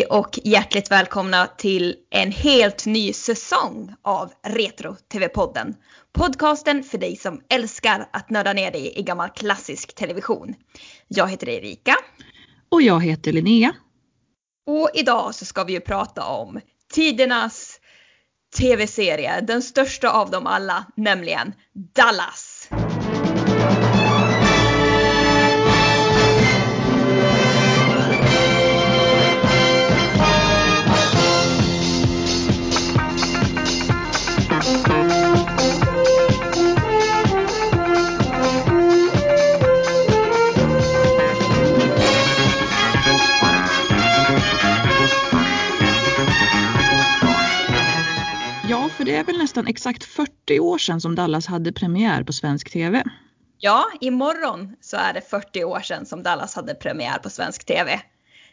Hej och hjärtligt välkomna till en helt ny säsong av Retro TV-podden. Podcasten för dig som älskar att nörda ner dig i gammal klassisk television. Jag heter Erika. Och jag heter Linnea. Och idag så ska vi ju prata om tidernas TV-serie, den största av dem alla, nämligen Dallas. Det är väl nästan exakt 40 år sedan som Dallas hade premiär på svensk TV. Ja, imorgon så är det 40 år sedan som Dallas hade premiär på svensk TV.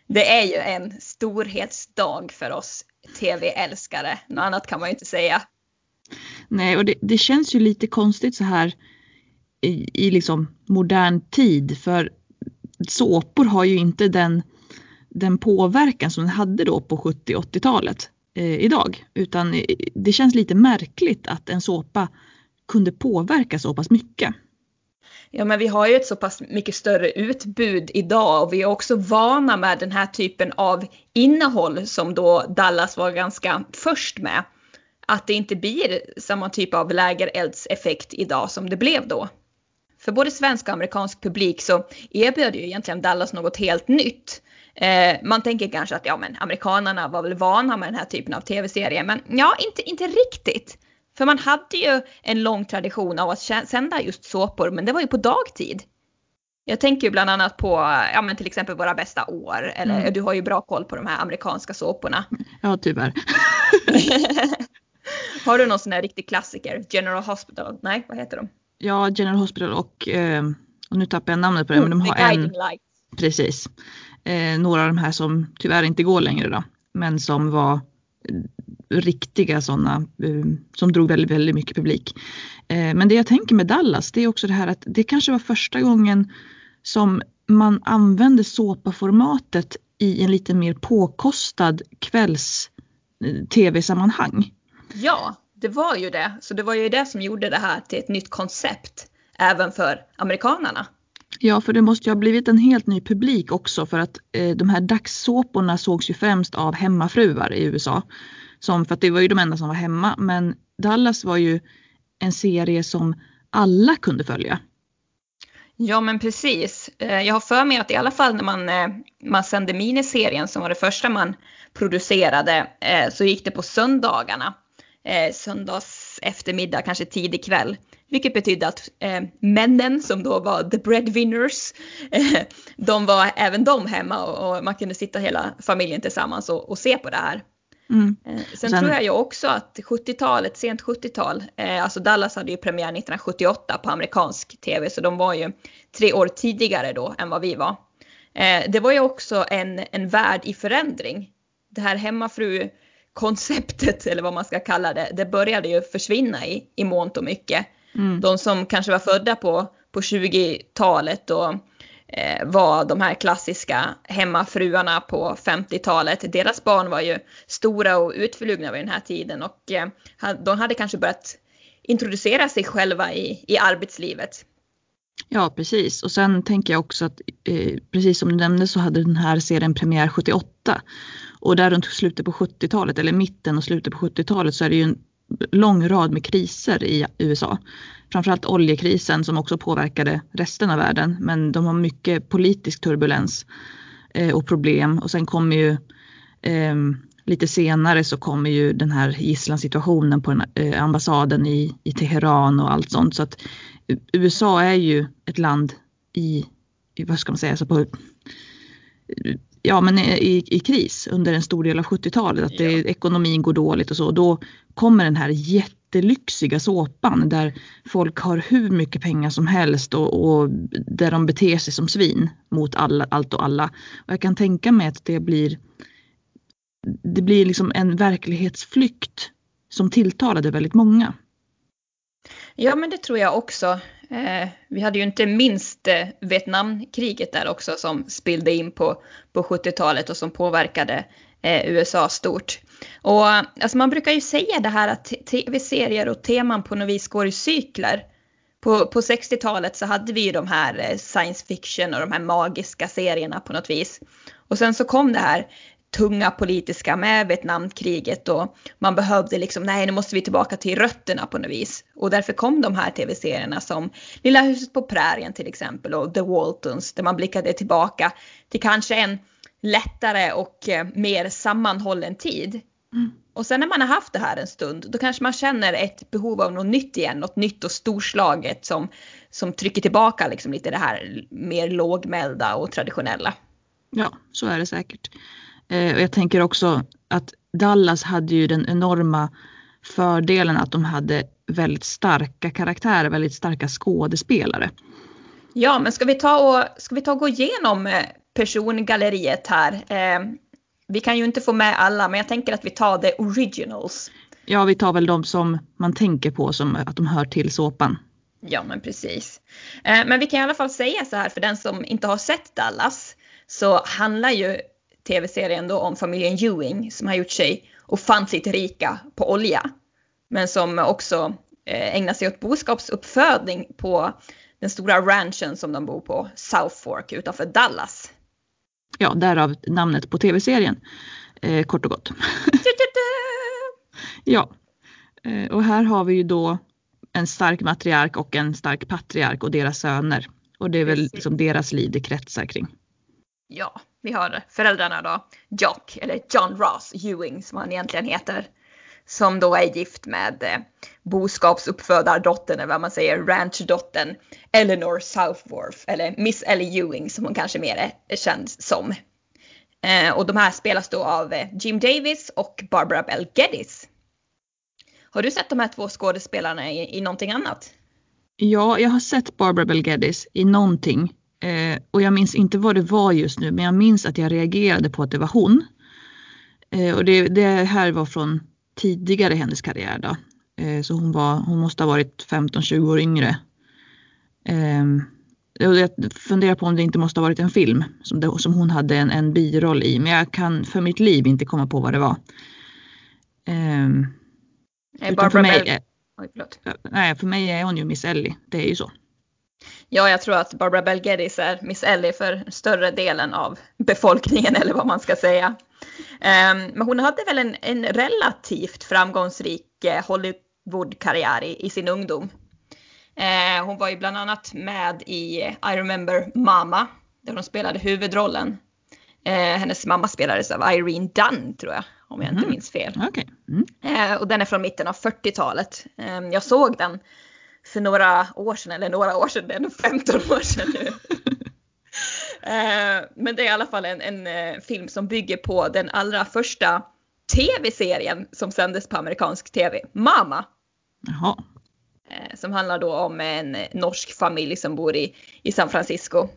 Det är ju en storhetsdag för oss TV-älskare. Något annat kan man ju inte säga. Nej, och det, det känns ju lite konstigt så här i, i liksom modern tid för såpor har ju inte den, den påverkan som den hade då på 70 80-talet eh, idag. Utan eh, det känns lite märkligt att en såpa kunde påverka så pass mycket. Ja, men vi har ju ett så pass mycket större utbud idag och vi är också vana med den här typen av innehåll som då Dallas var ganska först med. Att det inte blir samma typ av lägereldseffekt idag som det blev då. För både svensk och amerikansk publik så erbjöd ju egentligen Dallas något helt nytt. Eh, man tänker kanske att ja, men amerikanerna var väl vana med den här typen av tv-serier, men ja, inte, inte riktigt. För man hade ju en lång tradition av att sända just såpor, men det var ju på dagtid. Jag tänker ju bland annat på ja, men till exempel Våra bästa år, eller mm. du har ju bra koll på de här amerikanska såporna. Ja, tyvärr. har du någon sån här riktig klassiker? General Hospital? Nej, vad heter de? Ja, General Hospital och, eh, och nu tappar jag namnet på det, mm, men de har The en. Light. Precis. Eh, några av de här som tyvärr inte går längre då, men som var eh, riktiga sådana eh, som drog väldigt, väldigt mycket publik. Eh, men det jag tänker med Dallas det är också det här att det kanske var första gången som man använde såpaformatet i en lite mer påkostad kvälls tv-sammanhang. Ja, det var ju det. Så det var ju det som gjorde det här till ett nytt koncept även för amerikanarna. Ja, för det måste ju ha blivit en helt ny publik också för att eh, de här dagssåporna sågs ju främst av hemmafruar i USA. Som, för att det var ju de enda som var hemma. Men Dallas var ju en serie som alla kunde följa. Ja men precis. Eh, jag har för mig att i alla fall när man, eh, man sände miniserien som var det första man producerade eh, så gick det på söndagarna. Söndags eftermiddag, kanske tidig kväll. Vilket betydde att eh, männen som då var the breadwinners, eh, de var även de hemma och, och, man kunde sitta hela familjen tillsammans och, och se på det här. Mm. Eh, sen, sen, tror jag ju också att 70-talet, sent 70-tal, eh, alltså Dallas hade ju premiär 1978 på amerikansk tv så de var ju tre år tidigare då än vad vi var. Eh, det var ju också en, en värld i förändring. Det här hemmafru konceptet eller vad man ska kalla det, det började ju försvinna i, i mångt och mycket. Mm. De som kanske var födda på, på 20-talet och eh, var de här klassiska hemmafruarna på 50-talet. Deras barn var ju stora och utflugna vid den här tiden och eh, de hade kanske börjat introducera sig själva i, i arbetslivet. Ja precis och sen tänker jag också att eh, precis som du nämnde så hade den här serien premiär 78 och där runt slutet på 70-talet eller mitten och slutet på 70-talet så är det ju en lång rad med kriser i USA. Framförallt oljekrisen som också påverkade resten av världen. Men de har mycket politisk turbulens eh, och problem. Och sen kommer ju ehm, lite senare så kommer ju den här gisslansituationen på eh, ambassaden i, i Teheran och allt sånt. Så att eh, USA är ju ett land i, i vad ska man säga, så på ja, men i, i kris under en stor del av 70-talet. Att det, ja. ekonomin går dåligt och så. Då kommer den här jättelyxiga såpan där folk har hur mycket pengar som helst och, och där de beter sig som svin mot alla, allt och alla. Och jag kan tänka mig att det blir det blir liksom en verklighetsflykt som tilltalade väldigt många. Ja men det tror jag också. Eh, vi hade ju inte minst eh, Vietnamkriget där också som spillde in på, på 70-talet och som påverkade eh, USA stort. Och alltså man brukar ju säga det här att tv-serier och teman på något vis går i cykler. På, på 60-talet så hade vi ju de här eh, science fiction och de här magiska serierna på något vis. Och sen så kom det här tunga politiska med Vietnamkriget och man behövde liksom, nej nu måste vi tillbaka till rötterna på något vis. Och därför kom de här tv-serierna som Lilla huset på prärien till exempel och The Waltons där man blickade tillbaka till kanske en lättare och eh, mer sammanhållen tid. Mm. Och sen när man har haft det här en stund, då kanske man känner ett behov av något nytt igen, något nytt och storslaget som, som trycker tillbaka liksom lite det här mer lågmälda och traditionella. Ja, så är det säkert. Eh, och jag tänker också att Dallas hade ju den enorma fördelen att de hade väldigt starka karaktärer, väldigt starka skådespelare. Ja, men ska vi ta och, ska vi ta och gå igenom eh, persongalleriet här? Eh, vi kan ju inte få med alla, men jag tänker att vi tar the originals. Ja, vi tar väl de som man tänker på som att de hör till såpan. Ja, men precis. Eh, men vi kan i alla fall säga så här för den som inte har sett Dallas så handlar ju tv-serien då om familjen Ewing som har gjort sig ofantligt rika på olja. Men som också eh, ägnar sig åt boskapsuppfödning på den stora ranchen som de bor på, South Fork utanför Dallas. Ja, därav namnet på tv-serien. Eh, kort och gott. ja, eh, och här har vi ju då en stark matriark och en stark patriark och deras söner. Och det är väl liksom deras liv det kretsar kring. Ja, vi har föräldrarna då, Jock, eller John Ross Ewing som han egentligen heter. Som då är gift med eh, boskapsuppfödardottern, eller vad man säger, ranchdottern Eleanor Southworth, eller Miss Ellie Ewing som hon kanske mer är känd som. Eh, och de här spelas då av eh, Jim Davis och Barbara Bell Geddes. Har du sett de här två skådespelarna i, i någonting annat? Ja, jag har sett Barbara Bell Geddes i någonting. Eh, och jag minns inte vad det var just nu, men jag minns att jag reagerade på att det var hon. Eh, och det, det, här var från tidigare hennes karriär då. Eh, så hon, var, hon måste ha varit 15-20 år yngre. Ehm, jag funderar på om det inte måste ha varit en film som, det, som hon hade en, en biroll i, men jag kan för mitt liv inte komma på vad det var. Um, Barbara för mig, är, Oj, nej, för mig är hon ju Miss Ellie, det är ju så. Ja, jag tror att Barbara Bell Geddes är Miss Ellie för större delen av befolkningen eller vad man ska säga. Um, men hon hade väl en, en relativt framgångsrik eh, Hollywood-karriär i, i, sin ungdom. Uh, hon var ju bland annat med i I remember Mama, där hon spelade huvudrollen. Uh, hennes mamma spelades av Irene Dunn tror jag, om jag mm. inte minns fel. Okay. Mm. Och den är från mitten av 40-talet. Um, jag såg den för några år sedan, eller några år sedan, det är nog 15 år sedan nu. Eh, men det är i alla fall en, en, eh, film som bygger på den allra första tv-serien som sändes på amerikansk tv, Mama. Jaha. Eh, som handlar då om en norsk familj som bor i, i San Francisco.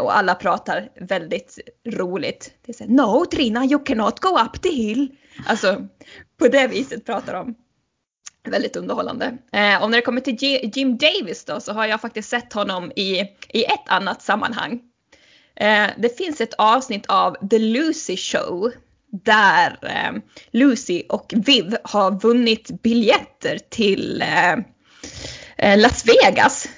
Och alla pratar väldigt roligt. Det är så No Trina, you cannot go up the hill. Alltså på det viset pratar de. Väldigt underhållande. Eh, och när det kommer till G Jim Davis då så har jag faktiskt sett honom i, i ett annat sammanhang. Eh, det finns ett avsnitt av The Lucy Show där eh, Lucy och Viv har vunnit biljetter till eh, eh, Las Vegas.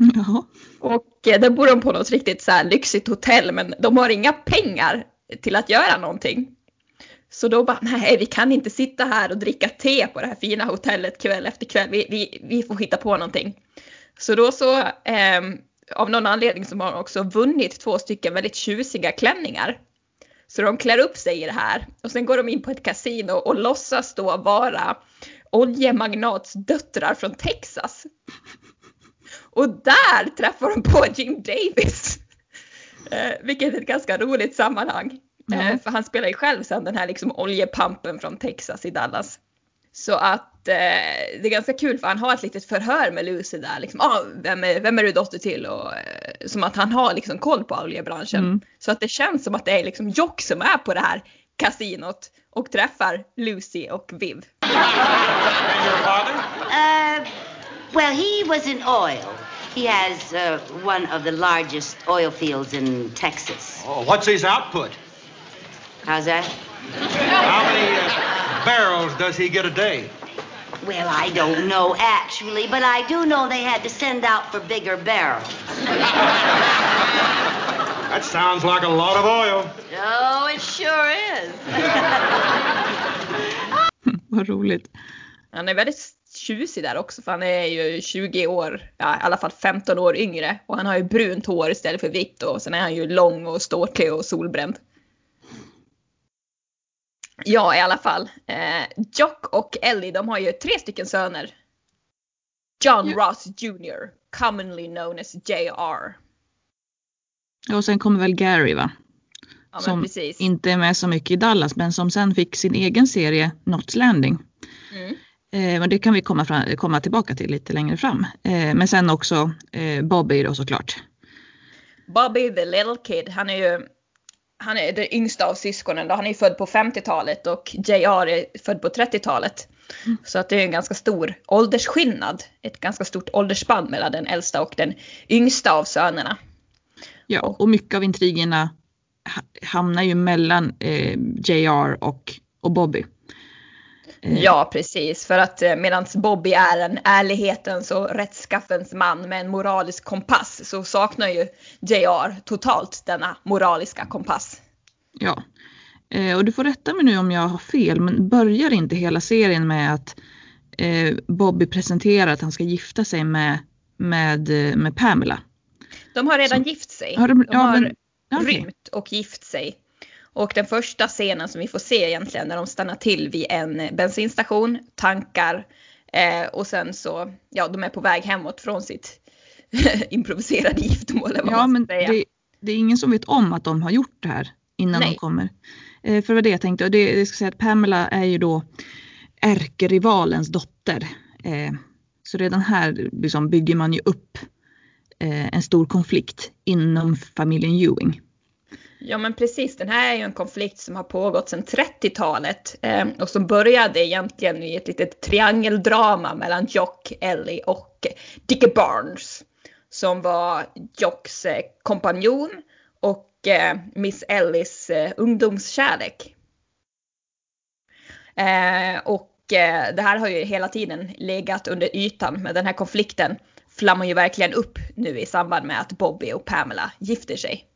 Mm. Och eh, där bor de på något riktigt så lyxigt hotell men de har inga pengar till att göra någonting. Så då bara, nej vi kan inte sitta här och dricka te på det här fina hotellet kväll efter kväll. Vi, vi, vi får hitta på någonting. Så då så, eh, av någon anledning så har de också vunnit två stycken väldigt tjusiga klänningar. Så de klär upp sig i det här och sen går de in på ett kasino och låtsas då vara oljemagnatsdöttrar från Texas. Och där träffar de på Jim Davis. Eh, vilket är ett ganska roligt sammanhang. Mm. för han spelar ju själv sen den här liksom oljepampen från Texas i Dallas. Så att eh, det är ganska kul för han har ett litet förhör med Lucy där. Liksom, ah, vem, är, vem är du dotter till? Och, eh, som att han har liksom koll på oljebranschen. Mm. Så att det känns som att det är liksom Jock som är på det här kasinot och träffar Lucy och Viv. Uh, well, he was in oil. He has uh, one of the largest oil fields in Texas. Oh, what's his output? How's that? How many uh, barrels does he get a day? Well, I don't know actually, but I do know they had to send out for bigger barrels. That sounds like a lot of oil. Oh, it sure is. Vad roligt. Han är väldigt tjusig där också för han är ju 20 år, ja, i alla fall 15 år yngre. Och han har ju brunt hår istället för vitt och sen är han ju lång och ståtlig och solbränd. Ja, i alla fall. Eh, Jock och Ellie, de har ju tre stycken söner. John Ja. Ross Jr, commonly known as JR. Och sen kommer väl Gary va? Ja, som precis. inte är med så mycket i Dallas men som sen fick sin egen serie Knots Landing. Mm. Eh, men det kan vi komma, fram, komma tillbaka till lite längre fram. Eh, men sen också eh, Bobby då såklart. Bobby the little kid, han är ju han är den yngsta av syskonen. Då. Han är född på 50-talet och JR är född på 30-talet. Så att det är en ganska stor åldersskillnad. Ett ganska stort åldersspann mellan den äldsta och den yngsta av sönerna. Ja, och mycket av intrigerna ha- hamnar ju mellan eh, JR och, och Bobby. Eh, Ja, precis. För att eh, medan Bobby är en ärlighetens och rättskaffens man med en moralisk kompass så saknar ju JR totalt denna moraliska kompass. Ja. Eh, och du får rätta mig nu om jag har fel, men börjar inte hela serien med att Bobby presenterar att han ska gifta sig med, med, med Pamela? De har redan Så- gift sig. Har de- de ja, har men- okej. rymt och gift sig. Och den första scenen som vi får se egentligen när de stannar till vid en bensinstation, tankar eh, och sen så, ja de är på väg hemåt från sitt improviserade vad Ja, men det, det är ingen som vet om att de har gjort det här innan Nej. de kommer. Eh, för var det jag tänkte. Och det, jag ska säga att Pamela är ju då ärkerivalens dotter. Eh, så redan här liksom bygger man ju upp eh, en stor konflikt inom familjen Ewing. Ja men precis, den här är ju en konflikt som har pågått sedan 30-talet eh, och som började egentligen i ett litet triangeldrama mellan Jock, Ellie och Dickie Barnes. Som var Jocks eh, kompanjon och eh, Miss Ellies eh, ungdomskärlek. Eh, och eh, det här har ju hela tiden legat under ytan men den här konflikten flammar ju verkligen upp nu i samband med att Bobby och Pamela gifter sig.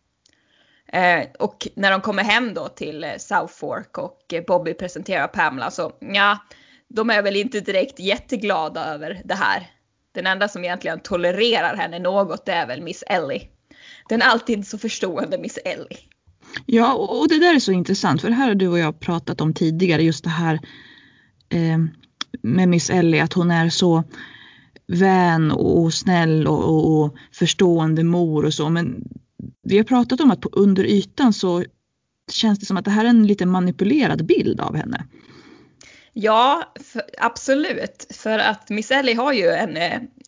Eh, och när de kommer hem då till eh, South Fork och eh, Bobby presenterar Pamela så ja, de är väl inte direkt jätteglada över det här. Den enda som egentligen tolererar henne något det är väl Miss Ellie. Den alltid så förstående Miss Ellie. Ja, och och det där är så intressant för det här har du och jag pratat om tidigare, just det här eh, med Miss Ellie, att hon är så vän och snäll och, och, och förstående mor och så. Men vi har pratat om att på under ytan så känns det som att det här är en lite manipulerad bild av henne. Ja, för, absolut. För att Miss Ellie har ju en,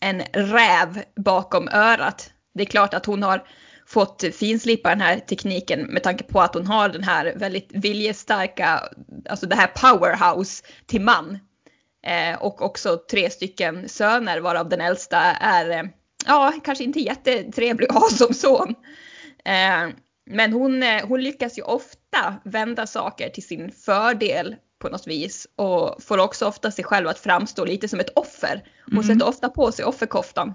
en räv bakom örat. Det är klart att hon har fått finslipa den här tekniken med tanke på att hon har den här väldigt viljestarka, alltså det här powerhouse till man. Eh, och också tre stycken söner varav den äldsta är, eh, ja, kanske inte jättetrevlig att ha som son. Eh, men hon, eh, hon lyckas ju ofta vända saker till sin fördel på något vis och får också ofta sig själv att framstå lite som ett offer. Hon Mm. sätter ofta på sig offerkoftan.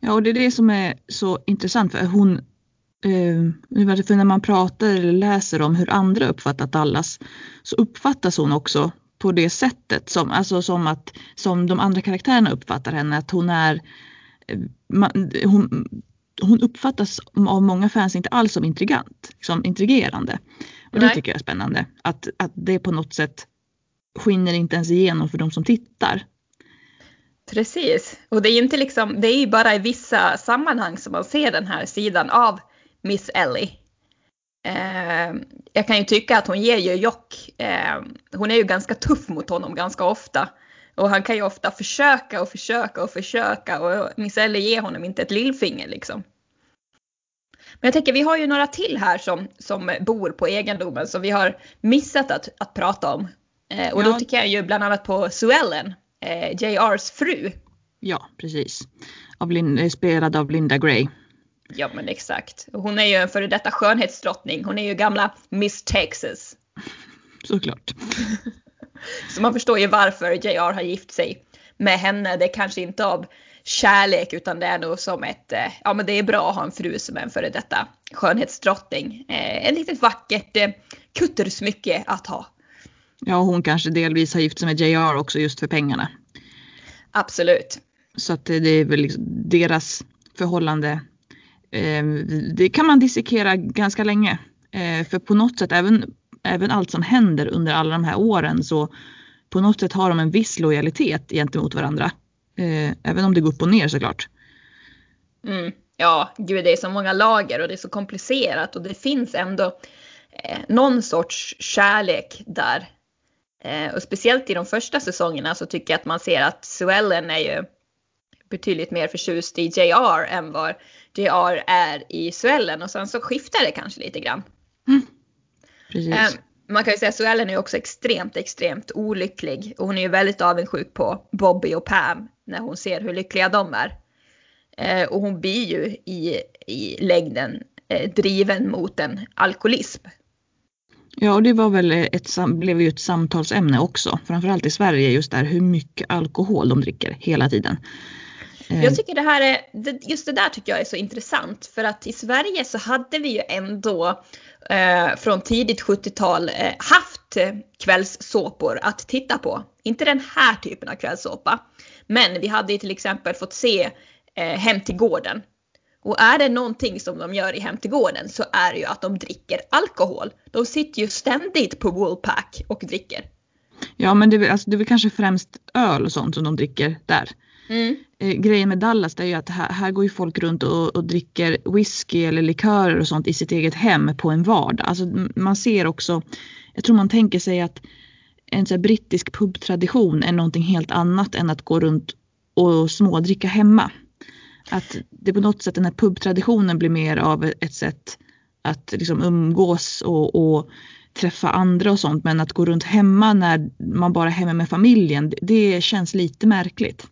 Ja, och det är det som är så intressant för hon eh, för när man pratar eller läser om hur andra uppfattat Dallas så uppfattas hon också på det sättet som, alltså som att som de andra karaktärerna uppfattar henne att hon är man, hon, hon uppfattas av många fans inte alls som intrigant, som intrigerande. Och det Nej. tycker jag är spännande. Att, att det på något sätt skiner inte ens igenom för de som tittar. Precis. Och det är inte liksom, det är ju bara i vissa sammanhang som man ser den här sidan av Miss Ellie. Eh, jag kan ju tycka att hon ger ju Jock, eh, hon är ju ganska tuff mot honom ganska ofta. Och han kan ju ofta försöka och försöka och försöka och Miss Ellie ger honom inte ett lillfinger liksom. Men jag tänker vi har ju några till här som, som bor på egendomen som vi har missat att, att prata om. Eh, och då Ja. tycker jag ju bland annat på Sue Ellen, eh, JRs fru. Ja, precis. Av Lin, spelad av Linda Gray. Ja men exakt. Hon är ju en före detta skönhetsdrottning. Hon är ju gamla Miss Texas. Såklart. Så man förstår ju varför JR har gift sig med henne. Det är kanske inte av kärlek utan det är nog som ett, eh, ja men det är bra att ha en fru som är en före detta skönhetsdrottning. Eh, ett litet vackert eh, kuttersmycke att ha. Ja, hon kanske delvis har gift sig med JR också just för pengarna. Absolut. Så att det är väl liksom deras förhållande. Eh, det kan man dissekera ganska länge. Eh, för på något sätt, även, även allt som händer under alla de här åren så på något sätt har de en viss lojalitet gentemot varandra. Eh, även om det går upp och ner såklart. Mm. Ja, gud det är så många lager och det är så komplicerat och det finns ändå eh, någon sorts kärlek där. Eh, och speciellt i de första säsongerna så tycker jag att man ser att Suellen är ju betydligt mer förtjust i JR än vad JR är i Suellen och sen så skiftar det kanske lite grann. Mm. Precis. Eh, man kan ju säga att Suellen är också extremt, extremt olycklig och hon är ju väldigt avundsjuk på Bobby och Pam när hon ser hur lyckliga de är. Eh, och hon blir ju i, i längden eh, driven mot en alkoholism. Ja, och det var väl ett, blev ju ett samtalsämne också, framförallt i Sverige, just där hur mycket alkohol de dricker hela tiden. Jag eh. tycker det här är, just det där tycker jag är så intressant för att i Sverige så hade vi ju ändå eh, från tidigt 70-tal eh, haft kvällssåpor att titta på. Inte den här typen av kvällssåpa. Men vi hade ju till exempel fått se eh, Hem till gården. Och är det någonting som de gör i Hem till gården så är det ju att de dricker alkohol. De sitter ju ständigt på Woolpack och dricker. Ja men det alltså, det är väl kanske främst öl och sånt som de dricker där. Mm. Eh, grejen med Dallas är ju att här, här går ju folk runt och, och, dricker whisky eller likörer och sånt i sitt eget hem på en vardag. Alltså man ser också, jag tror man tänker sig att en så brittisk pubtradition är någonting helt annat än att gå runt och smådricka hemma. Att det på något sätt den här pubtraditionen blir mer av ett sätt att liksom umgås och, och träffa andra och sånt. Men att gå runt hemma när man bara är hemma med familjen, det känns lite märkligt.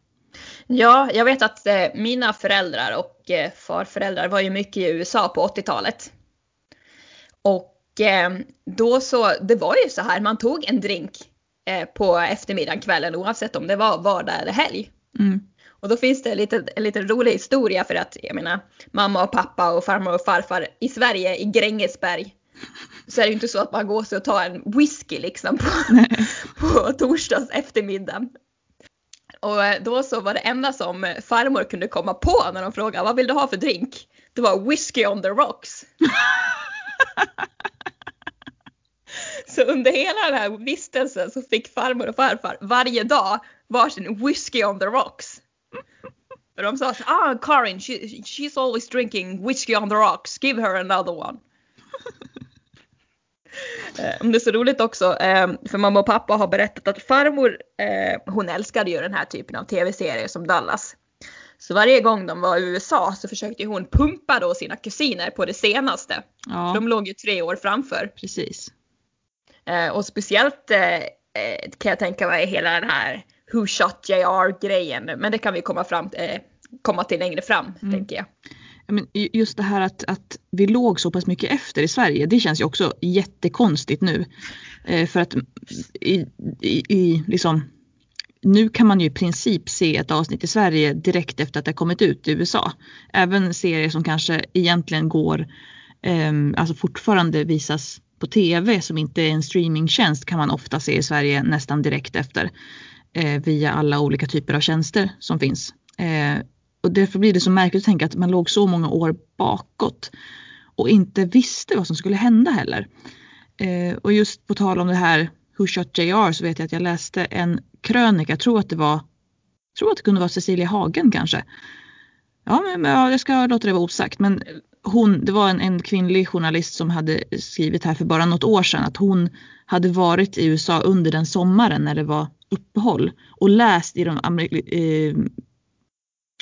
Ja, jag vet att eh, mina föräldrar och eh, farföräldrar var ju mycket i USA på 80-talet. Och eh, då så, det var ju så här, man tog en drink eh, på eftermiddagen, kvällen oavsett om det var vardag eller helg. Mm. Och då finns det en liten, en liten rolig historia för att jag menar mamma och pappa och farmor och farfar i Sverige i Grängesberg så är det ju inte så att man går sig och tar en whisky liksom på, på torsdags eftermiddag. Och eh, då så var det enda som farmor kunde komma på när de frågade vad vill du ha för drink? Det var whisky on the rocks. så under hela den här vistelsen så fick farmor och farfar varje dag varsin whisky on the rocks. För de sa så ah Karin she, she's always drinking whisky on the rocks, give her another one. Eh, det är så roligt också, eh, för mamma och pappa har berättat att farmor, eh, hon älskade ju den här typen av tv-serier som Dallas. Så varje gång de var i USA så försökte hon pumpa då sina kusiner på det senaste. Ja. De låg ju tre år framför. Precis. Och speciellt kan jag tänka mig hela den här Who Shot JR grejen. Men det kan vi komma, fram, komma till längre fram mm. tänker jag men just det här att, att vi låg så pass mycket efter i Sverige, det känns ju också jättekonstigt nu. Eh, för att i, i, i, liksom, nu kan man ju i princip se ett avsnitt i Sverige direkt efter att det kommit ut i USA. Även serier som kanske egentligen går, eh, alltså fortfarande visas på tv som inte är en streamingtjänst kan man ofta se i Sverige nästan direkt efter. Eh, via alla olika typer av tjänster som finns. Eh, och därför blir det så märkligt att tänka att man låg så många år bakåt och inte visste vad som skulle hända heller. Eh, och just på tal om det här Who Shot JR så vet jag att jag läste en krönika, jag tror att det var, tror att det kunde vara Cecilia Hagen kanske. Ja, men ja, jag ska låta det vara osagt, men hon, det var en, en kvinnlig journalist som hade skrivit här för bara något år sedan att hon hade varit i USA under den sommaren när det var uppehåll och läst i de eh,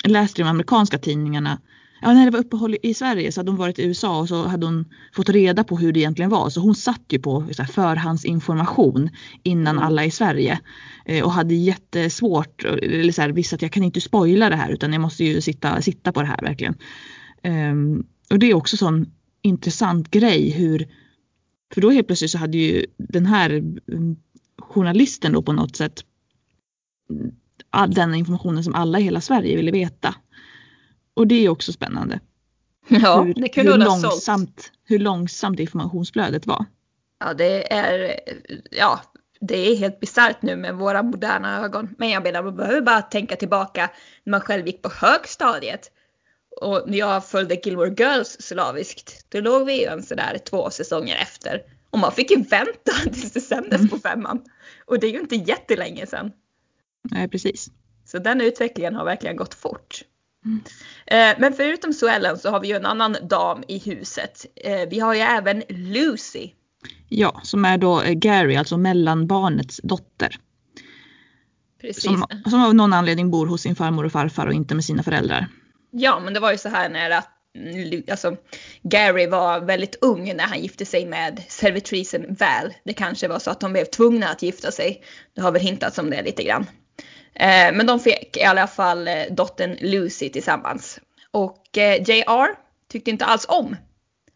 läste i de amerikanska tidningarna Ja, när det var uppehåll i Sverige så hade hon varit i USA och så hade hon fått reda på hur det egentligen var. Så hon satt ju på så här, förhandsinformation innan mm. alla i Sverige. Eh, och hade jättesvårt, eller så här, visste att jag kan inte spoila det här utan jag måste ju sitta, sitta på det här verkligen. Um, och det är också sån intressant grej hur, för då helt plötsligt så hade ju den här mm, journalisten då på något sätt den informationen som alla i hela Sverige ville veta. Och det är också spännande. Ja, hur, det kunde hur, ha sålt. långsamt, hur långsamt informationsflödet var. Ja, det är, ja, det är helt bisarrt nu med våra moderna ögon. Men jag menar, man behöver bara tänka tillbaka när man själv gick på högstadiet. Och när jag följde Gilmore Girls slaviskt, då låg vi ju en sådär två säsonger efter. Och man fick ju vänta tills det sändes Mm. på femman. Och det är ju inte jättelänge sedan. Nej precis. Så den utvecklingen har verkligen gått fort. Mm. Eh, Men förutom Suellen så har vi ju en annan dam i huset. Eh, Vi har ju även Lucy. Ja, som är då eh, Gary, alltså mellanbarnets dotter. Precis. Som, som av någon anledning bor hos sin farmor och farfar och inte med sina föräldrar. Ja, men det var ju så här när att, mm, alltså, Gary var väldigt ung när han gifte sig med servitrisen Val. Det kanske var så att de blev tvungna att gifta sig. Det har väl hintats om det lite grann. Eh, men de fick i alla fall eh, dottern Lucy tillsammans. Och eh, JR tyckte inte alls om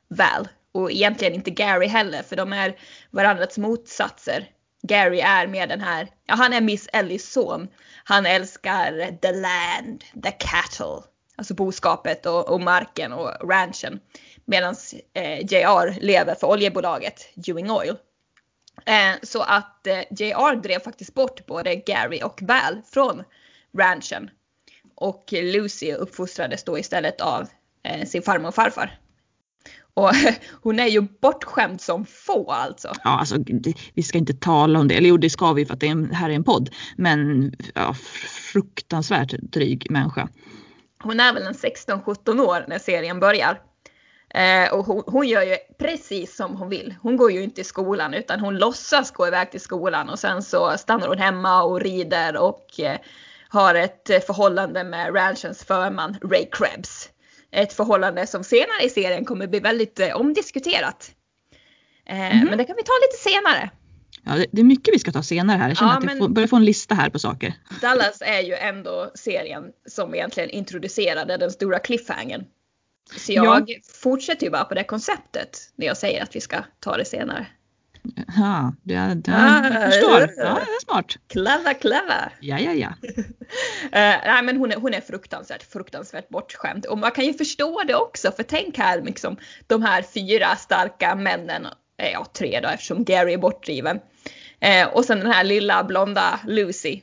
Val. Och egentligen inte Gary heller, för de är varandras motsatser. Gary är mer den här, ja han är Miss Ellies son. Han älskar the land, the cattle. Alltså boskapet och, och marken och ranchen. Medan eh, JR lever för oljebolaget Ewing Oil. Eh, så att eh, JR drev faktiskt bort både Gary och Val från ranchen. Och Lucy uppfostrades då istället av eh, sin farmor och farfar. Och hon är ju bortskämd som få alltså. Ja, alltså vi ska inte tala om det. Eller jo, det ska vi för att det är en, här är en podd. Men ja, fruktansvärt dryg människa. Hon är väl en 16-17 år när serien börjar. Eh, och hon, hon gör ju precis som hon vill. Hon går ju inte i skolan utan hon låtsas gå iväg till skolan och sen så stannar hon hemma och rider och eh, har ett eh, förhållande med ranchens förman Ray Krebs. Ett förhållande som senare i serien kommer bli väldigt eh, omdiskuterat. Eh, Men det kan vi ta lite senare. Ja, det, är mycket vi ska ta senare här. Jag känner Ja, att jag får, börjar få en lista här på saker. Dallas är ju ändå serien som egentligen introducerade den stora cliffhangern. Så jag fortsätter ju bara på det konceptet när jag säger att vi ska ta det senare. Ja, det, det, Ah, jag förstår. ja. Ja, det är smart. Clever, clever! Ja, ja, ja. Eh, nej men hon är, hon är fruktansvärt, fruktansvärt bortskämd. Och man kan ju förstå det också, för tänk här liksom de här fyra starka männen, eh, ja tre då eftersom Gary är bortdriven. Eh, och sen den här lilla blonda Lucy.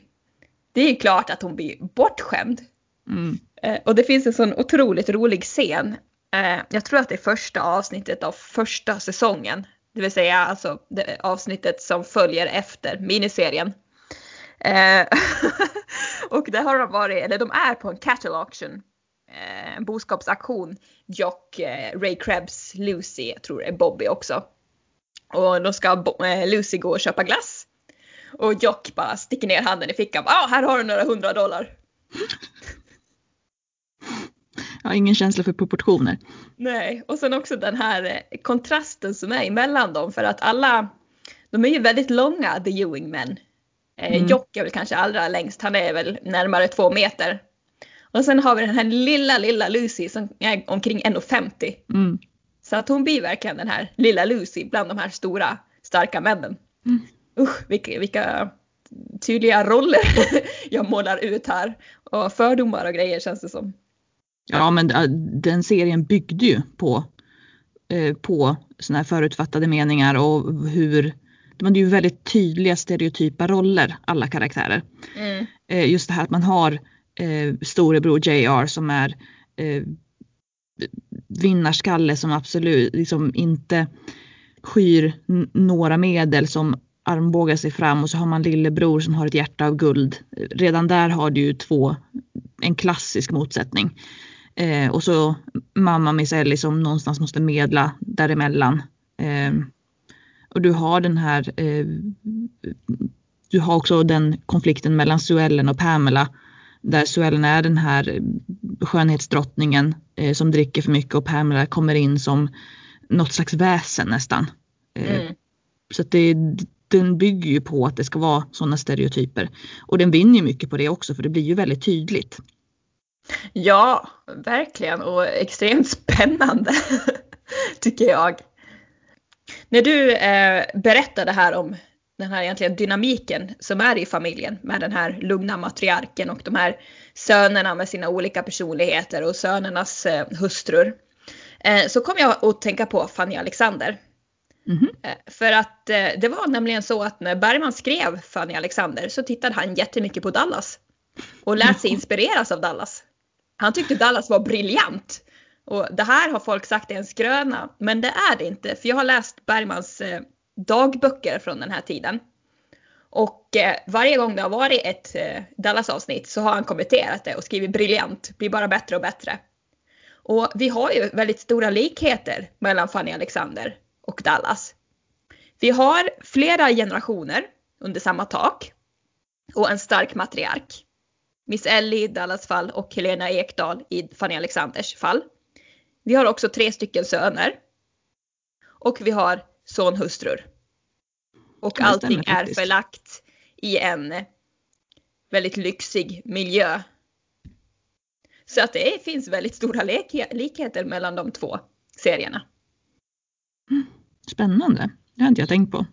Det är ju klart att hon blir bortskämd. Mm. Eh, och det finns en sån otroligt rolig scen. Eh, jag tror att det är första avsnittet av första säsongen. Det vill säga alltså det avsnittet som följer efter miniserien. Eh, och där har de varit, eller de är på en cattle auction. En boskapsauktion. Jock, Ray Krebs, Lucy, jag tror det är Bobby också. Och då ska Lucy gå och köpa glass. Och Jock bara sticker ner handen i fickan. Ja, ah, här har du några hundra dollar. Jag har ingen känsla för proportioner. Nej, och sen också den här eh, kontrasten som är emellan dem för att alla, de är ju väldigt långa, the Ewing men. Eh, Mm. Jock är väl kanske allra längst, han är väl närmare två meter. Och sen har vi den här lilla, lilla Lucy som är omkring 1,50. Mm. Så att hon blir verkligen den här lilla Lucy bland de här stora, starka männen. Mm. Usch, vilka, vilka tydliga roller jag målar ut här. Och fördomar och grejer känns det som. Ja, men äh, den serien byggde ju på, eh, på såna här förutfattade meningar och hur de hade ju väldigt tydliga stereotypa roller, alla karaktärer. Mm. Eh, just det här att man har eh, storebror JR som är eh, vinnarskalle som absolut liksom inte skyr några medel som armbågar sig fram och så har man lillebror som har ett hjärta av guld. Redan där har du ju två, en klassisk motsättning. Eh, och så mamma Miss Ellie som någonstans måste medla däremellan. Eh, och du har den här, eh, du har också den konflikten mellan Suellen och Pamela. Där Suellen är den här skönhetsdrottningen eh, som dricker för mycket och Pamela kommer in som något slags väsen nästan. Eh, Mm. Så att det, den bygger ju på att det ska vara sådana stereotyper. Och den vinner ju mycket på det också för det blir ju väldigt tydligt. Ja, verkligen och extremt spännande tycker jag. När du eh, berättade här om den här egentligen dynamiken som är i familjen med den här lugna matriarken och de här sönerna med sina olika personligheter och sönernas eh, hustrur. Eh, så kom jag att tänka på Fanny Alexander. Mhm. Eh, För att eh, det var nämligen så att när Bergman skrev Fanny Alexander så tittade han jättemycket på Dallas. Och lät sig inspireras av Dallas. Han tyckte Dallas var briljant. Och det här har folk sagt är en skröna, men det är det inte. För jag har läst Bergmans eh, dagböcker från den här tiden. Och eh, varje gång det har varit ett eh, Dallas-avsnitt så har han kommenterat det och skrivit briljant, blir bara bättre och bättre. Och vi har ju väldigt stora likheter mellan Fanny Alexander och Dallas. Vi har flera generationer under samma tak och en stark matriark. Miss Ellie i Dallas fall och Helena Ekdahl i Fanny Alexanders fall. Vi har också tre stycken söner. Och vi har sonhustrur. Och det allting är faktiskt. förlagt i en väldigt lyxig miljö. Så att det finns väldigt stora lik- likheter mellan de två serierna. Spännande. Det har inte jag tänkt på.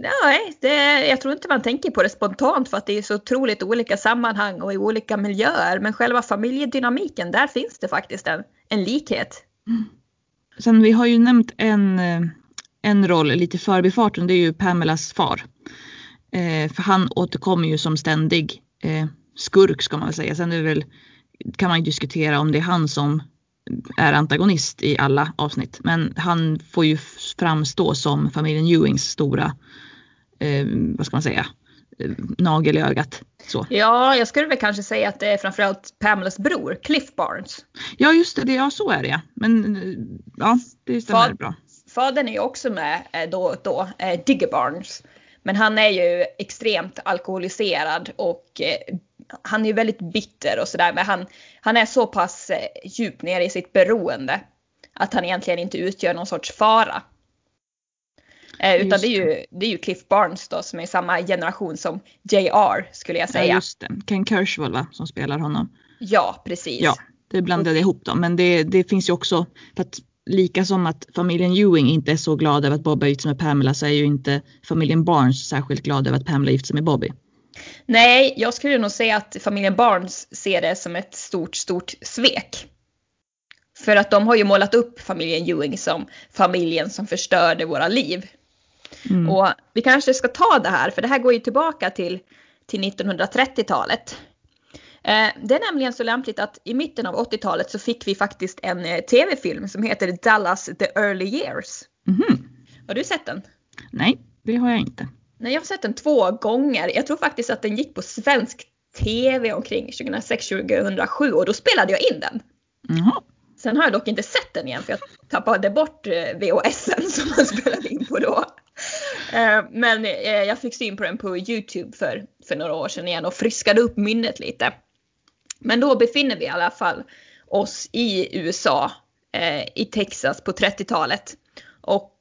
Nej, det, jag tror inte man tänker på det spontant för att det är så otroligt olika sammanhang och i olika miljöer. Men själva familjedynamiken, där finns det faktiskt en, en likhet. Mm. Sen vi har ju nämnt en, eh, en roll lite i förbifarten, det är ju Pamelas far. Eh, för han återkommer ju som ständig eh, skurk ska man väl säga. Sen är det väl, kan man ju diskutera om det är han som är antagonist i alla avsnitt. Men han får ju framstå som familjen Ewings stora, eh, vad ska man säga, eh, nagel i ögat. Så. Ja, jag skulle väl kanske säga att det är framförallt Pamelas bror, Cliff Barnes. Ja just det, ja så är det ja. Men eh, ja, det stämmer bra. Fadern är ju också med eh, då och då, Digger Barnes. Men han är ju extremt alkoholiserad och han är ju väldigt bitter och sådär. Men han, han är så pass eh, djupt ner i sitt beroende att han egentligen inte utgör någon sorts fara. Eh, utan det är, ju, det är ju Cliff Barnes då som är samma generation som JR skulle jag Ja säga. just det, Ken Kershwell va, som spelar honom. Ja, precis. Ja, det blandade jag ihop dem. Men det, det finns ju också, för att lika som att familjen Ewing inte är så glad över att Bob är gift med Pamela så är ju inte familjen Barnes särskilt glad över att Pamela är gift sig med Bobby. Nej, jag skulle nog säga att familjen Barnes ser det som ett stort, stort svek. För att de har ju målat upp familjen Ewing som familjen som förstörde våra liv. Mm. Och vi kanske ska ta det här, för det här går ju tillbaka till, till 1930-talet. Eh, det är nämligen så lämpligt att i mitten av 80-talet så fick vi faktiskt en eh, tv-film som heter Dallas the Early Years. Mhm. Har du sett den? Nej, det har jag inte. Nej, jag har sett den två gånger. Jag tror faktiskt att den gick på svensk tv omkring 2006-2007 och då spelade jag in den. Jaha. Sen har jag dock inte sett den igen för jag tappade bort eh, VHSen som man spelade in på då. Eh, Men eh, jag fick syn på den på Youtube för, för några år sedan igen och friskade upp minnet lite. Men då befinner vi i alla fall oss i USA, i Texas på 30-talet. Och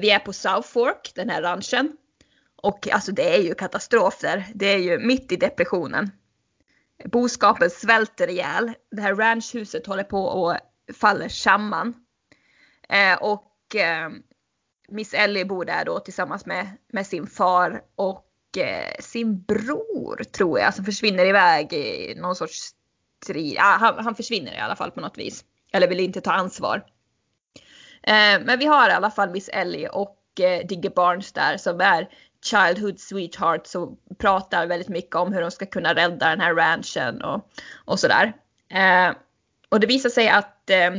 vi är på South Fork, den här ranchen. Och alltså det är ju katastrof där. Det är ju mitt i depressionen. Boskapen svälter ihjäl. Det här ranchhuset håller på att falla samman. Eh, och eh, Miss Ellie bor där då tillsammans med, med sin far och eh, sin bror tror jag som försvinner iväg i någon sorts strid. Ah, han, han försvinner i alla fall på något vis. Eller vill inte ta ansvar. Eh, men vi har i alla fall Miss Ellie och eh, Digger Barnes där som är childhood Sweetheart som pratar väldigt mycket om hur de ska kunna rädda den här ranchen och, och sådär. Eh, och det visar sig att eh,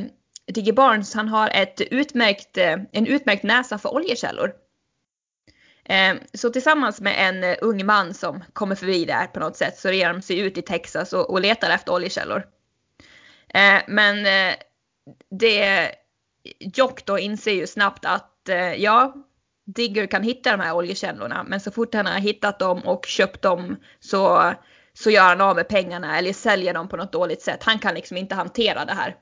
Digger Barnes han har ett utmärkt, eh, en utmärkt näsa för oljekällor. Eh, så tillsammans med en eh, ung man som kommer förbi där på något sätt så ger de sig ut i Texas och, och letar efter oljekällor. Eh, men eh, det Jock då inser ju snabbt att eh, ja, Digger kan hitta de här oljekällorna men så fort han har hittat dem och köpt dem så, så gör han av med pengarna eller säljer dem på något dåligt sätt. Han kan liksom inte hantera det här.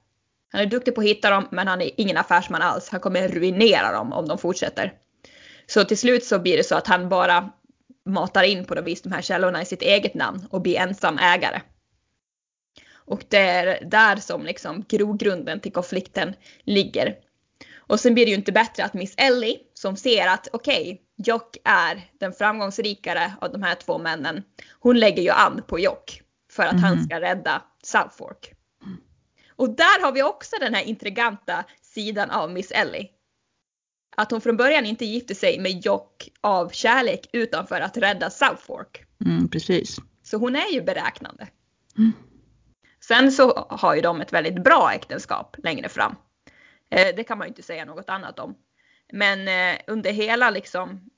Han är duktig på att hitta dem men han är ingen affärsman alls. Han kommer ruinera dem om de fortsätter. Så till slut så blir det så att han bara matar in på något vis de här källorna i sitt eget namn och blir ensam ägare. Och det är där som liksom grogrunden till konflikten ligger. Och sen blir det ju inte bättre att Miss Ellie som ser att okej, okay, Jock är den framgångsrikare av de här två männen. Hon lägger ju an på Jock för att mm. han mhm. ska rädda Southfork. Och där har vi också den här intriganta sidan av Miss Ellie. Att hon från början inte gifte sig med Jock av kärlek utan för att rädda Southfork. Mm, precis. Så hon är ju beräknande. Mm. Sen så har ju de ett väldigt bra äktenskap längre fram. Eh, det kan man ju inte säga något annat om. Men eh, under hela liksom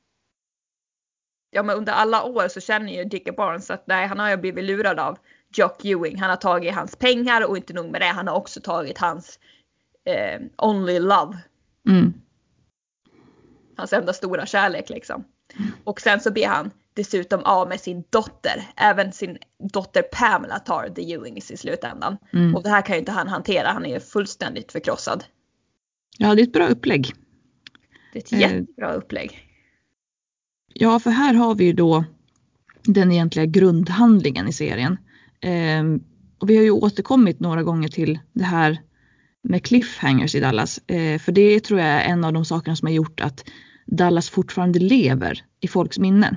Ja men under alla år så känner ju Dickie Barnes att nej han har ju blivit lurad av Jock Ewing. Han har tagit hans pengar och inte nog med det. Han har också tagit hans eh, only love. Mm. Hans enda stora kärlek liksom. Och sen så blir han dessutom av med sin dotter. Även sin dotter Pamela tar the Ewings i slutändan. Mm. Och det här kan ju inte han hantera. Han är ju fullständigt förkrossad. Ja, det är ett bra upplägg. Det är ett jättebra eh, upplägg. Ja, för här har vi ju då den egentliga grundhandlingen i serien. Eh, och vi har ju återkommit några gånger till det här med cliffhangers i Dallas. Eh, för det tror jag är en av de sakerna som har gjort att Dallas fortfarande lever i folks minnen.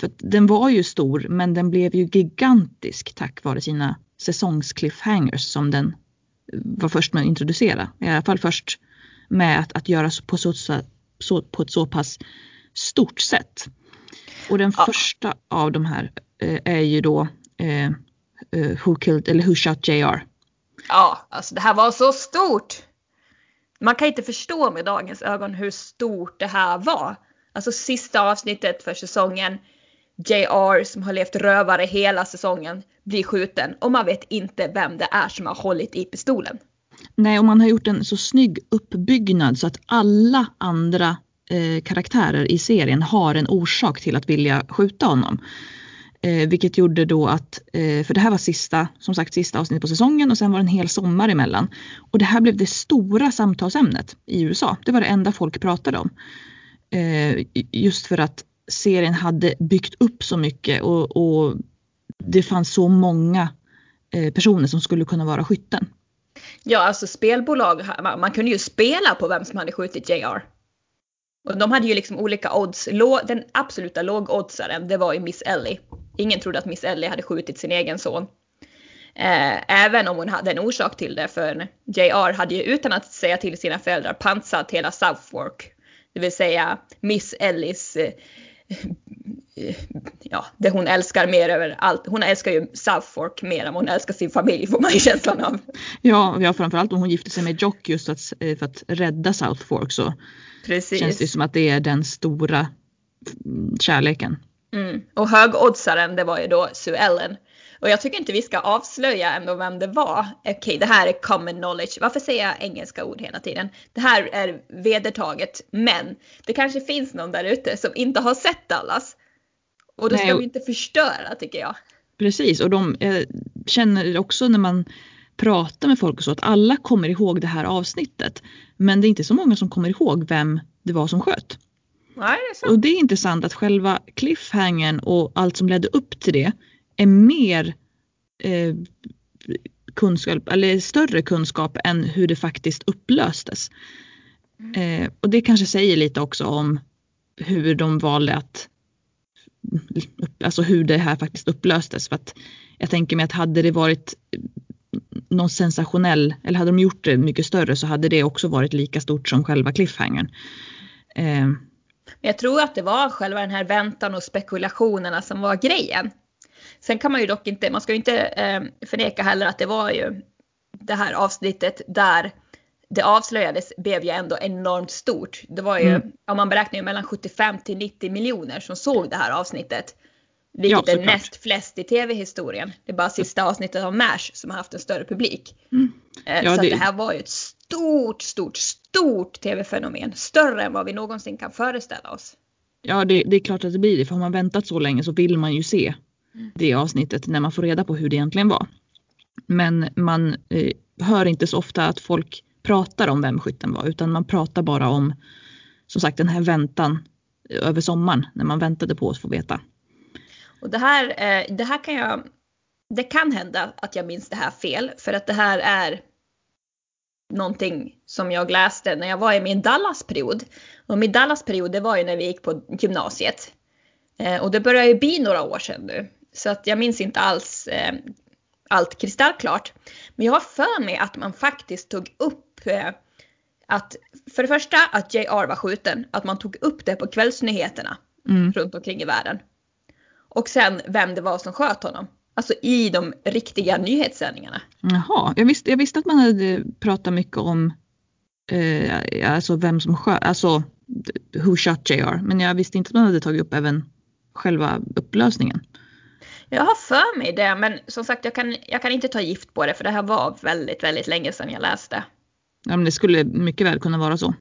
För den var ju stor men den blev ju gigantisk tack vare sina säsongscliffhangers som den var först med att introducera. I alla fall först med att, att göra på, så, så, på ett så pass stort sätt. Och den ja. första av de här eh, är ju då eh, eh Who Killed eller Who Shot JR. Ja, alltså det här var så stort. Man kan inte förstå med dagens ögon hur stort det här var. Alltså sista avsnittet för säsongen. JR som har levt rövare hela säsongen blir skjuten och man vet inte vem det är som har hållit i pistolen. Nej, och man har gjort en så snygg uppbyggnad så att alla andra eh, karaktärer i serien har en orsak till att vilja skjuta honom. Eh, vilket gjorde då att, eh, för det här var sista, som sagt sista avsnittet på säsongen och sen var det en hel sommar emellan. Och det här blev det stora samtalsämnet i USA. Det var det enda folk pratade om. Eh, just för att serien hade byggt upp så mycket och, och det fanns så många eh, personer som skulle kunna vara skytten. Ja, alltså spelbolag, man kunde ju spela på vem som hade skjutit JR. Och de hade ju liksom olika odds. Den absoluta lågoddsaren, det var ju Miss Ellie. Ingen trodde att Miss Ellie hade skjutit sin egen son. Eh, även om hon hade en orsak till det, för JR hade ju utan att säga till sina föräldrar pansat hela Southwark. Det vill säga Miss Ellies eh, ja, det hon älskar mer över allt. Hon älskar ju Southfork mer än hon älskar sin familj får man ju känslan av. Ja, ja framförallt om hon gifte sig med Jock just att, eh, för att rädda Southfork så Precis. känns det som att det är den stora kärleken. Mm. Och högoddsaren det var ju då Sue Ellen. Och jag tycker inte vi ska avslöja ändå vem det var. Okej, okay, det här är common knowledge. Varför säger jag engelska ord hela tiden? Det här är vedertaget, men det kanske finns någon där ute som inte har sett Dallas. Och då ska Nej, vi inte förstöra tycker jag. Precis, och de eh, känner också när man pratar med folk och så att alla kommer ihåg det här avsnittet. Men det är inte så många som kommer ihåg vem det var som sköt. Nej, det. Och det är intressant att själva cliffhangern och allt som ledde upp till det är mer eh, kunskap, eller större kunskap än hur det faktiskt upplöstes. Mm. Eh, och det kanske säger lite också om hur de valde att alltså hur det här faktiskt upplöstes. För att jag tänker mig att hade det varit någon sensationell, eller hade de gjort det mycket större så hade det också varit lika stort som själva cliffhangern. Eh. Jag tror att det var själva den här väntan och spekulationerna som var grejen. Sen kan man ju dock inte, man ska ju inte eh, förneka heller att det var ju det här avsnittet där det avslöjades blev ju ändå enormt stort. Det var ju, mm. om man beräknar ju mellan 75 till 90 miljoner som såg det här avsnittet. Vilket ja, är näst flest i tv-historien. Det är bara sista avsnittet av MASH som har haft en större publik. Mm. Eh, ja, så det... det här var ju ett stort, stort, stort tv-fenomen. Större än vad vi någonsin kan föreställa oss. Ja, det, det, är klart att det blir det. För har man väntat så länge så vill man ju se det avsnittet när man får reda på hur det egentligen var. Men man eh, hör inte så ofta att folk pratar om vem skytten var utan man pratar bara om som sagt den här väntan över sommaren när man väntade på att få veta. Och det här, eh, det här kan jag det kan hända att jag minns det här fel för att det här är någonting som jag läste när jag var i min Dallas-period. Och min Dallas-period det var ju när vi gick på gymnasiet. Eh, och det börjar ju bli några år sedan nu. Så att jag minns inte alls eh, allt kristallklart. Men jag har för mig att man faktiskt tog upp eh, att för det första att JR var skjuten, att man tog upp det på kvällsnyheterna Mm. runt omkring i världen. Och sen vem det var som sköt honom. Alltså i de riktiga nyhetssändningarna. Jaha, jag visste, jag visste att man hade pratat mycket om eh, alltså vem som sköt, alltså who shot JR. Men jag visste inte att man hade tagit upp även själva upplösningen. Jag har för mig det, men som sagt jag kan, jag kan inte ta gift på det för det här var väldigt, väldigt länge sedan jag läste. Ja, men det skulle mycket väl kunna vara så.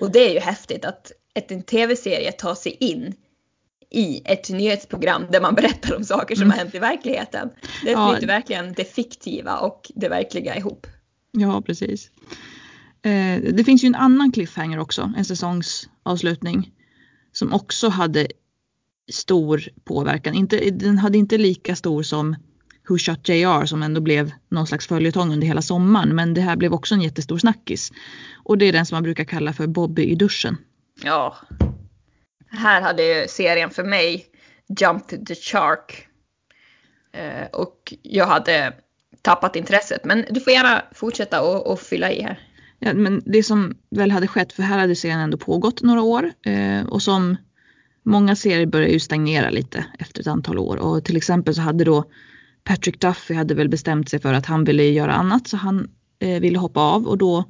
Och det är ju häftigt att ett, en tv-serie tar sig in i ett nyhetsprogram där man berättar om saker som Mm. har hänt i verkligheten. Det Ja. flyter verkligen det fiktiva och det verkliga ihop. Ja, precis. Eh, det finns ju en annan cliffhanger också, en säsongsavslutning. Som också hade stor påverkan. Inte, den hade inte lika stor som Who Shot JR som ändå blev någon slags följetong under hela sommaren. Men det här blev också en jättestor snackis. Och det är den som man brukar kalla för Bobby i duschen. Ja. Här hade ju serien för mig Jumped the Shark. Eh, och jag hade tappat intresset. Men du får gärna fortsätta och, och fylla i här. Ja, men det som väl hade skett, för här hade serien ändå pågått några år eh, och som många serier börjar ju stagnera lite efter ett antal år och till exempel så hade då Patrick Duffy hade väl bestämt sig för att han ville göra annat så han eh, ville hoppa av och då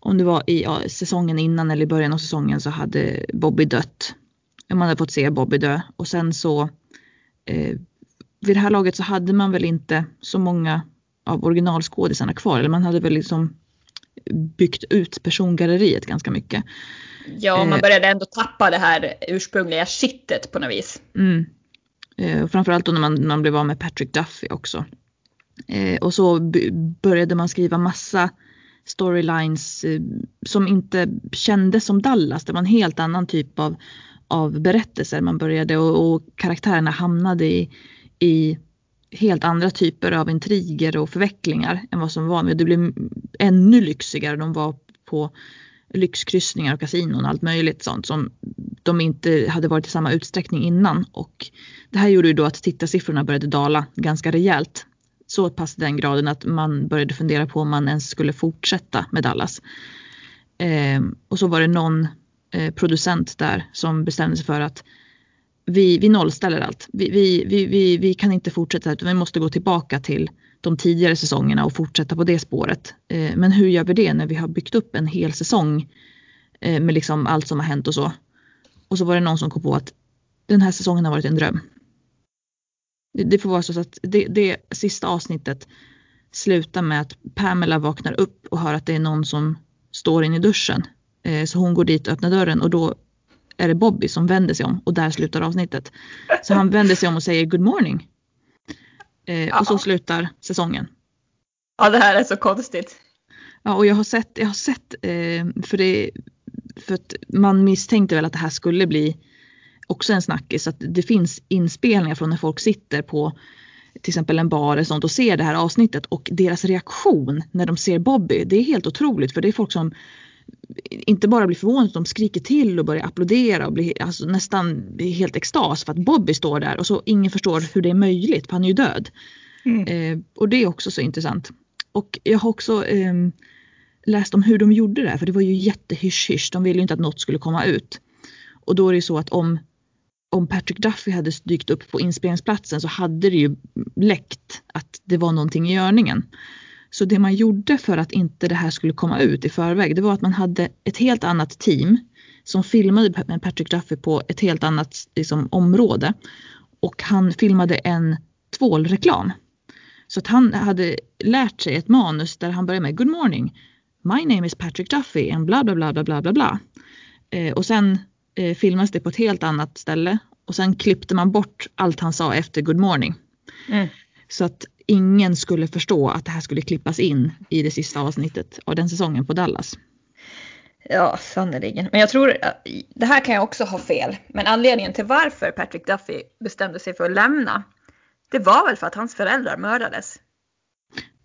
om det var i ja, säsongen innan eller i början av säsongen så hade Bobby dött. Man hade fått se Bobby dö och sen så eh, vid det här laget så hade man väl inte så många av originalskådisarna kvar eller man hade väl liksom byggt ut persongalleriet ganska mycket. Ja, man Eh. började ändå tappa det här ursprungliga kittet på något vis. Mm. Eh, och framförallt då när man, när man blev av med Patrick Duffy också. Eh, och så började man skriva massa storylines eh, som inte kändes som Dallas. Det var en helt annan typ av, av berättelser man började och, och karaktärerna hamnade i, i helt andra typer av intriger och förvecklingar än vad som var. Det blev ännu lyxigare. De var på lyxkryssningar och kasinon och allt möjligt sånt som de inte hade varit i samma utsträckning innan. Och det här gjorde ju då att tittarsiffrorna började dala ganska rejält. Så pass i den graden att man började fundera på om man ens skulle fortsätta med Dallas. Eh, och så var det någon eh, producent där som bestämde sig för att vi, vi nollställer allt. Vi, vi, vi, vi, vi kan inte fortsätta utan vi måste gå tillbaka till de tidigare säsongerna och fortsätta på det spåret. Eh, men hur gör vi det när vi har byggt upp en hel säsong eh, med liksom allt som har hänt och så. Och så var det någon som kom på att den här säsongen har varit en dröm. Det, det får vara så att det, det sista avsnittet slutar med att Pamela vaknar upp och hör att det är någon som står inne i duschen. Eh, så hon går dit och öppnar dörren och då är det Bobby som vänder sig om och där slutar avsnittet. Så han vänder sig om och säger good morning. Eh, och så Ja. slutar säsongen. Ja, det här är så konstigt. Ja, och jag har sett, jag har sett eh, för, det, för att man misstänkte väl att det här skulle bli också en snackis. Att det finns inspelningar från när folk sitter på till exempel en bar eller sånt och ser det här avsnittet och deras reaktion när de ser Bobby. Det är helt otroligt för det är folk som inte bara blir förvånade, de skriker till och börjar applådera och blir alltså nästan helt extas för att Bobby står där och så ingen förstår hur det är möjligt för han är ju död. Mm. Eh, och det är också så intressant. Och jag har också eh, läst om hur de gjorde det här för det var ju jättehysch-hysch. De ville ju inte att något skulle komma ut. Och då är det ju så att om, om Patrick Duffy hade dykt upp på inspelningsplatsen så hade det ju läckt att det var någonting i görningen. Så det man gjorde för att inte det här skulle komma ut i förväg det var att man hade ett helt annat team som filmade med Patrick Duffy på ett helt annat liksom, område. Och han filmade en tvålreklam. Så att han hade lärt sig ett manus där han börjar med Good morning. My name is Patrick Duffy and bla bla bla bla bla bla bla. Eh, och sen eh, filmas det på ett helt annat ställe och sen klippte man bort allt han sa efter Good morning. Mm. Så att ingen skulle förstå att det här skulle klippas in i det sista avsnittet av den säsongen på Dallas. Ja, sannerligen. Men jag tror, att- det här kan jag också ha fel. Men anledningen till varför Patrick Duffy bestämde sig för att lämna Det var väl för att hans föräldrar mördades.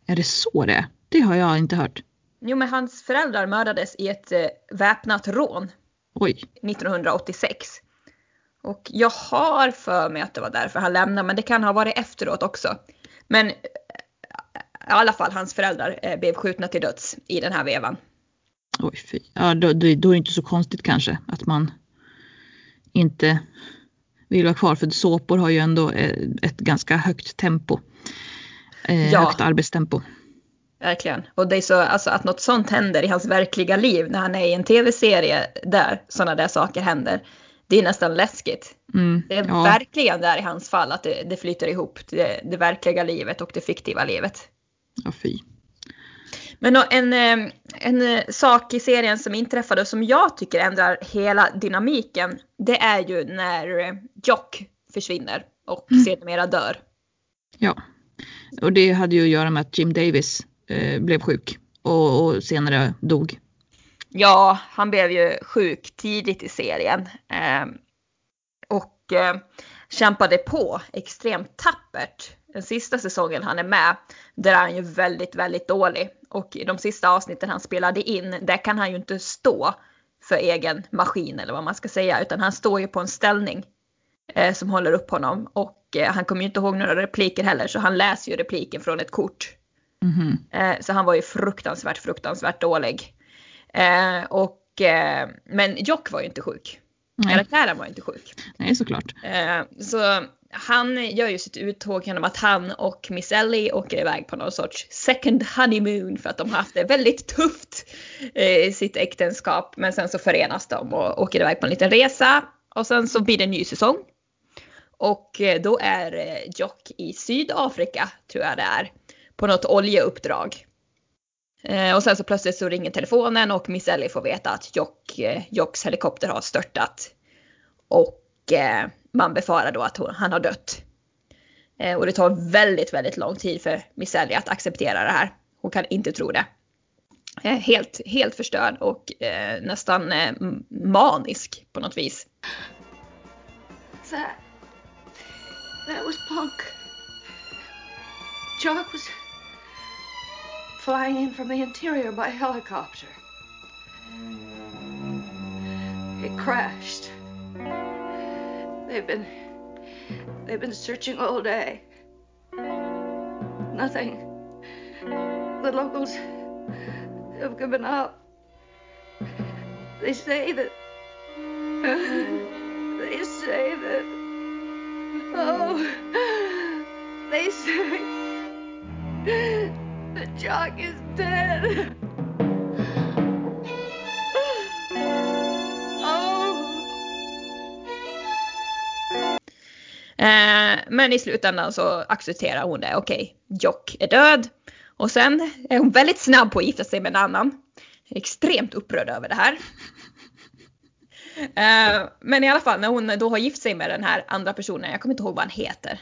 Är det så det? Det har jag inte hört. Jo, men hans föräldrar mördades i ett eh, väpnat rån Oj. 1986. Och jag har för mig att det var därför han lämnade, men det kan ha varit efteråt också. Men eh, i alla fall, hans föräldrar eh, blev skjutna till döds i den här vevan. Oj, fy. Ja, då, då, då är det inte så konstigt kanske att man inte vill vara kvar. För såpor har ju ändå eh, ett ganska högt tempo. Eh, Ja. Högt arbetstempo. Verkligen. Och det är så, alltså att något sånt händer i hans verkliga liv när han är i en tv-serie där sådana där saker händer. Det är nästan läskigt. Mm, Det är ja, verkligen där i hans fall att det, det flyter ihop det, det verkliga livet och det fiktiva livet. ja, fy. Men en, eh, en eh, sak i serien som inträffade och som jag tycker ändrar hela dynamiken, det är ju när eh, Jock försvinner och sedermera dör. Ja. Och det hade ju att göra med att Jim Davis eh, blev sjuk och, och senare dog. Ja, han blev ju sjuk tidigt i serien. Eh, och eh, kämpade på extremt tappert. Den sista säsongen han är med, där är han ju väldigt, väldigt dålig. Och i de sista avsnitten han spelade in, där kan han ju inte stå för egen maskin eller vad man ska säga, utan han står ju på en ställning eh, som håller upp honom. Och eh, han kommer ju inte ihåg några repliker heller, så han läser ju repliken från ett kort. Mhm. Eh, så han var ju fruktansvärt, fruktansvärt dålig. Eh, och, eh, men Jock var ju inte sjuk. Nej, Karaktären var inte sjuk. nej, såklart. Eh, så han gör ju sitt uttåg genom att han och Miss Ellie åker iväg på någon sorts second honeymoon för att de har haft det väldigt tufft eh, i sitt äktenskap. Men sen så förenas de och åker iväg på en liten resa. Och sen så blir det en ny säsong. Och eh, då är eh, Jock i Sydafrika, tror jag det är, på något oljeuppdrag. Eh, och sen så plötsligt så ringer telefonen och Miss Ellie får veta att Jock, eh, Jocks helikopter har störtat. Och eh, man befarar då att hon, han har dött. Och det tar väldigt, väldigt lång tid för Miss Ellie att acceptera det här. Hon kan inte tro det. Helt, helt förstörd och nästan manisk på något vis. That. That was Punk. Jock was flying in from the interior by helicopter. It crashed. They've been. They've been searching all day. Nothing. The locals have given up. They say that. They say that. Oh, they say that Jock is dead. Oh. Eh, men i slutändan så accepterar hon det. Okej, Jock är död. Och sen är hon väldigt snabb på att gifta sig med en annan. Extremt upprörd över det här. Eh, men i alla fall när hon då har gift sig med den här andra personen, jag kommer inte ihåg vad han heter.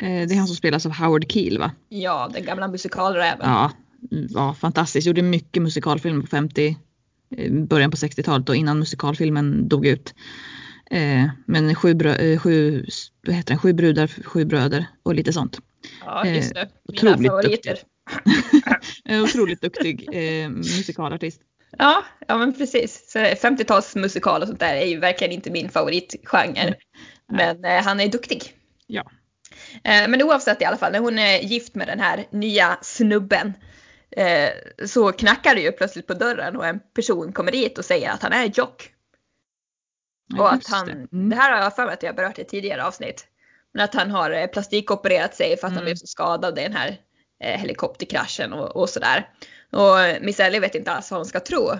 Eh, det är han som spelas av Howard Keel va? Ja, den gamla musikalräven. Ja, ja fantastiskt. Gjorde mycket musikalfilm på 50, eh, början på 60-talet och innan musikalfilmen dog ut. Eh, men sju, brö, sju, vad heter den? sju brudar, sju bröder och lite sånt. Ja, just det. Mina otroligt favoriter. Otroligt duktig eh, musikalartist. Ja, ja men precis. Så 50-talsmusikal och sånt där är ju verkligen inte min favoritgenre. Men eh, han är duktig. Ja. Eh, men oavsett i alla fall, när hon är gift med den här nya snubben eh, så knackar det ju plötsligt på dörren och en person kommer dit och säger att han är Jock. Ja, Och att han, det. det. Mm. här har jag för mig att jag berört i tidigare avsnitt. Men att han har eh, plastikopererat sig för att han Mm. blev så skadad i den här helikopterkraschen och, och sådär. Och Miss Ellie vet inte alls vad hon ska tro.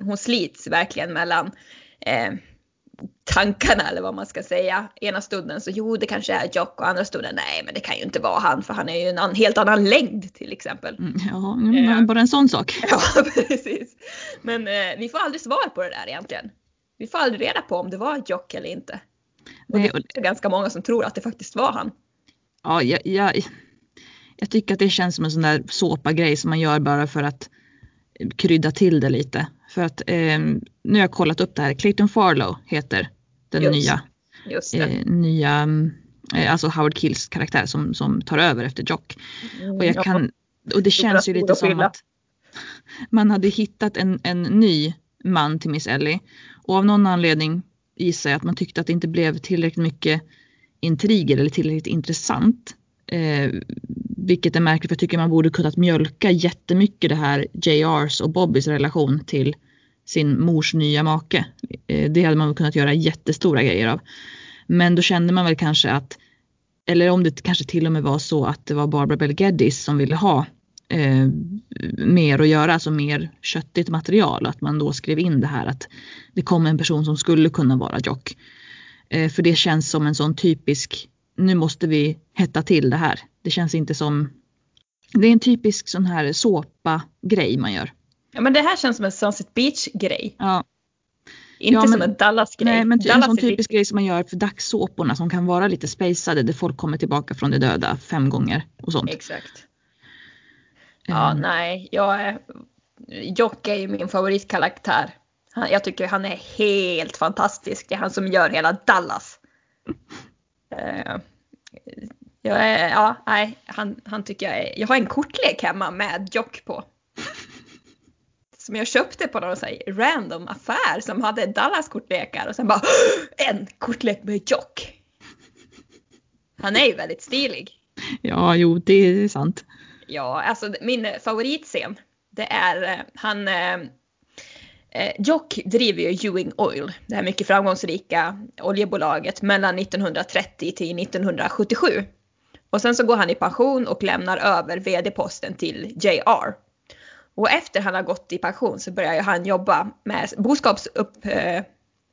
Hon slits verkligen mellan eh, tankarna eller vad man ska säga. Ena stunden så jo det kanske är Jock och andra stunden nej men det kan ju inte vara han för han är ju en an, helt annan längd till exempel. Mm, Ja, mm, bara en sån sak. Ja precis. Men eh, vi får aldrig svar på det där egentligen. Vi får aldrig reda på om det var Jock eller inte. Och det är ganska många som tror att det faktiskt var han. Ja, jag, jag, jag tycker att det känns som en sån där såpa-grej som man gör bara för att krydda till det lite. För att eh, nu har jag kollat upp det här. Clayton Farlow heter den Just. nya, Just eh, nya mm, Eh, alltså Howard Kills karaktär som, som tar över efter Jock. Och jag ja. kan, och det känns ju lite som att man hade hittat en, en ny man till Miss Ellie. Och av någon anledning gissar jag att man tyckte att det inte blev tillräckligt mycket intriger eller tillräckligt intressant. Eh, vilket är märkligt för jag tycker man borde kunnat mjölka jättemycket det här JRs och Bobbys relation till sin mors nya make. Eh, det hade man kunnat göra jättestora grejer av. Men då kände man väl kanske att, eller om det kanske till och med var så att det var Barbara Bel Geddes som ville ha eh, mer att göra, alltså mer köttigt material. Att man då skrev in det här att det kom en person som skulle kunna vara Jock. Eh, för det känns som en sån typisk, nu måste vi hetta till det här. Det känns inte som, det är en typisk sån här såpa-grej man gör. Ja men det här känns som en Sunset Beach-grej. Ja, Inte Ja, men- som en Dallas-grej. nej men ty- en sån typisk grej som man gör för dagssåporna som kan vara lite spacade där folk kommer tillbaka från de döda fem gånger och sånt. Exakt. Ja, Mm. nej, jag är... Jock är ju min favoritkaraktär. Han, jag tycker han är helt fantastisk. Det är han som gör hela Dallas. Eh, jag är, ja, nej, han, han tycker jag är... Jag har en kortlek hemma med Jock på. Som jag köpte på någon så random affär som hade Dallas kortlekar och sen bara en kortlek med Jock. Han är ju väldigt stilig. Ja, jo det är sant. Ja, alltså min favoritscen, det är eh, han eh, eh, Jock driver ju Ewing Oil, det här mycket framgångsrika oljebolaget mellan 1930 till 1977. Och sen så går han i pension och lämnar över vd-posten till JR. Och efter han har gått i pension så börjar han jobba med boskapsupp, eh,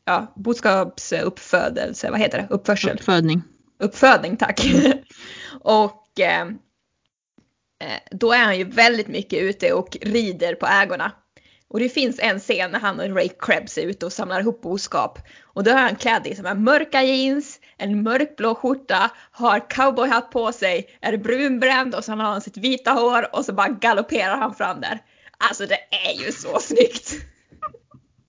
ja, boskapsuppfödelse, vad heter det, uppförsel Uppfödning. uppfödning tack. och eh, eh, då är han ju väldigt mycket ute och rider på ägorna. Och det finns en scen när han och Ray Krebs är ute och samlar ihop boskap. Och då är han klädd i som här mörka jeans, en mörkblå skjorta, har cowboyhatt på sig, är brunbränd och så har han sitt vita hår och så bara galopperar han fram där. Alltså det är ju så snyggt!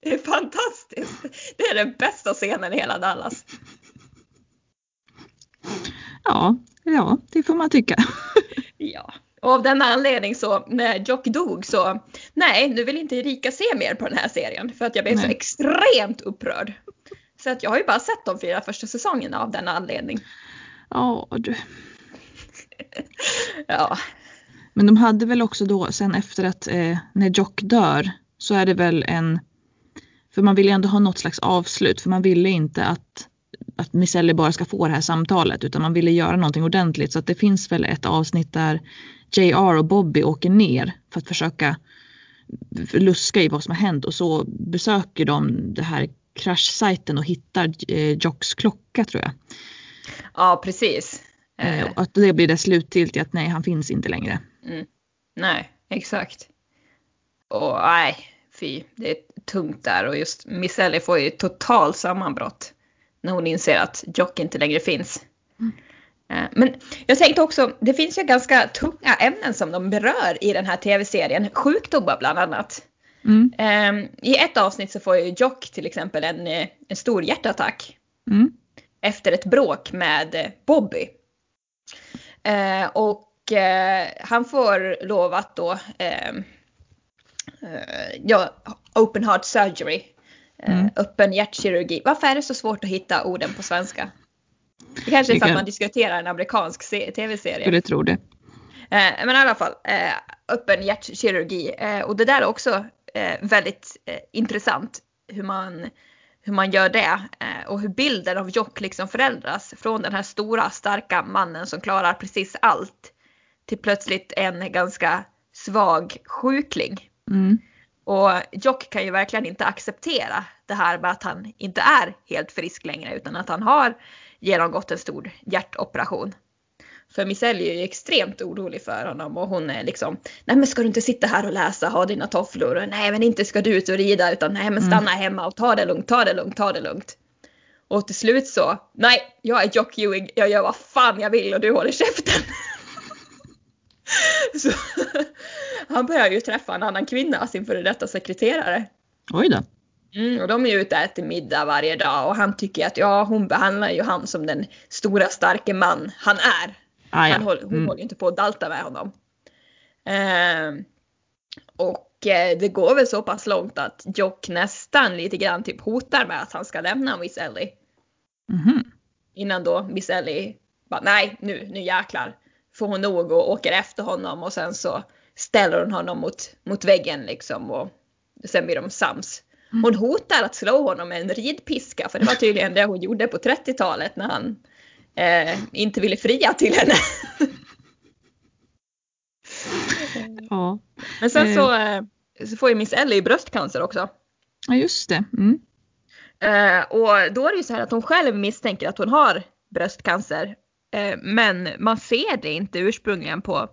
Det är fantastiskt! Det är den bästa scenen i hela Dallas. Ja, ja, det får man tycka. Ja, och av denna anledning så när Jock dog så nej, nu vill inte Erika se mer på den här serien för att jag blev så Nej. extremt upprörd. Så att jag har ju bara sett de fyra första säsongerna av denna anledning. Ja, du. Ja, Men de hade väl också då sen efter att eh, när Jock dör så är det väl en för man vill ju ändå ha något slags avslut för man ville inte att att Miss Ellie bara ska få det här samtalet utan man ville göra någonting ordentligt så att det finns väl ett avsnitt där JR och Bobby åker ner för att försöka luska i vad som har hänt och så besöker de det här kraschsajten och hittar eh, Jocks klocka tror jag. ja precis. Eh, Eh, och att det blir det slutgiltiga att nej han finns inte längre. Nej, exakt. Och nej, fy, det är tungt där och just Miss Ellie får ju total sammanbrott när hon inser att Jock inte längre finns. Eh, Men jag tänkte också, det finns ju ganska tunga ämnen som de berör i den här tv-serien. Sjukdomar bland annat. Mm. Eh, I ett avsnitt så får ju Jock till exempel en, eh, en stor hjärtattack Mm. efter ett bråk med eh, Bobby. Och eh, han får lov att då, eh, eh, ja, open heart surgery, eh, Mm. öppen hjärtkirurgi. Varför är det så svårt att hitta orden på svenska? Det kanske är för att man diskuterar en amerikansk se- tv-serie. Skulle tro det. Eh, men i alla fall, eh, öppen hjärtkirurgi. Och det där är också väldigt intressant hur man, hur man gör det. Och hur bilden av Jock liksom förändras från den här stora starka mannen som klarar precis allt till plötsligt en ganska svag sjukling. Mm. Och Jock kan ju verkligen inte acceptera det här med att han inte är helt frisk längre utan att han har genomgått en stor hjärtoperation. För Michelle är ju extremt orolig för honom och hon är liksom Nej men ska du inte sitta här och läsa, ha dina tofflor? Och, nej men inte ska du ut och rida utan nej men stanna hemma och ta det lugnt, ta det lugnt, ta det lugnt. Och till slut så, nej jag är Jock Ewing, jag gör vad fan jag vill och du håller käften. så, han börjar ju träffa en annan kvinna, sin före detta sekreterare. Oj då. Mm, och de är ute och äter middag varje dag och han tycker att ja, hon behandlar ju han som den stora starke man han är. Ah, ja. han håller, hon Mm. håller ju inte på att dalta med honom. Eh, och eh, det går väl så pass långt att Jock nästan lite grann typ hotar med att han ska lämna Miss Ellie. Mhm. Innan då Miss Ellie bara nej nu, nu jäklar. Får hon nog och åker efter honom och sen så ställer hon honom mot, mot väggen liksom och sen blir de sams. Hon hotar att slå honom med en ridpiska för det var tydligen det hon gjorde på 30-talet när han eh, inte ville fria till henne. Ja. Men sen Eh. så, eh, så får ju Miss Ellie bröstcancer också. ja, just det. Mm. Eh, och då är det ju så här att hon själv misstänker att hon har bröstcancer. Eh, men man ser det inte ursprungligen på,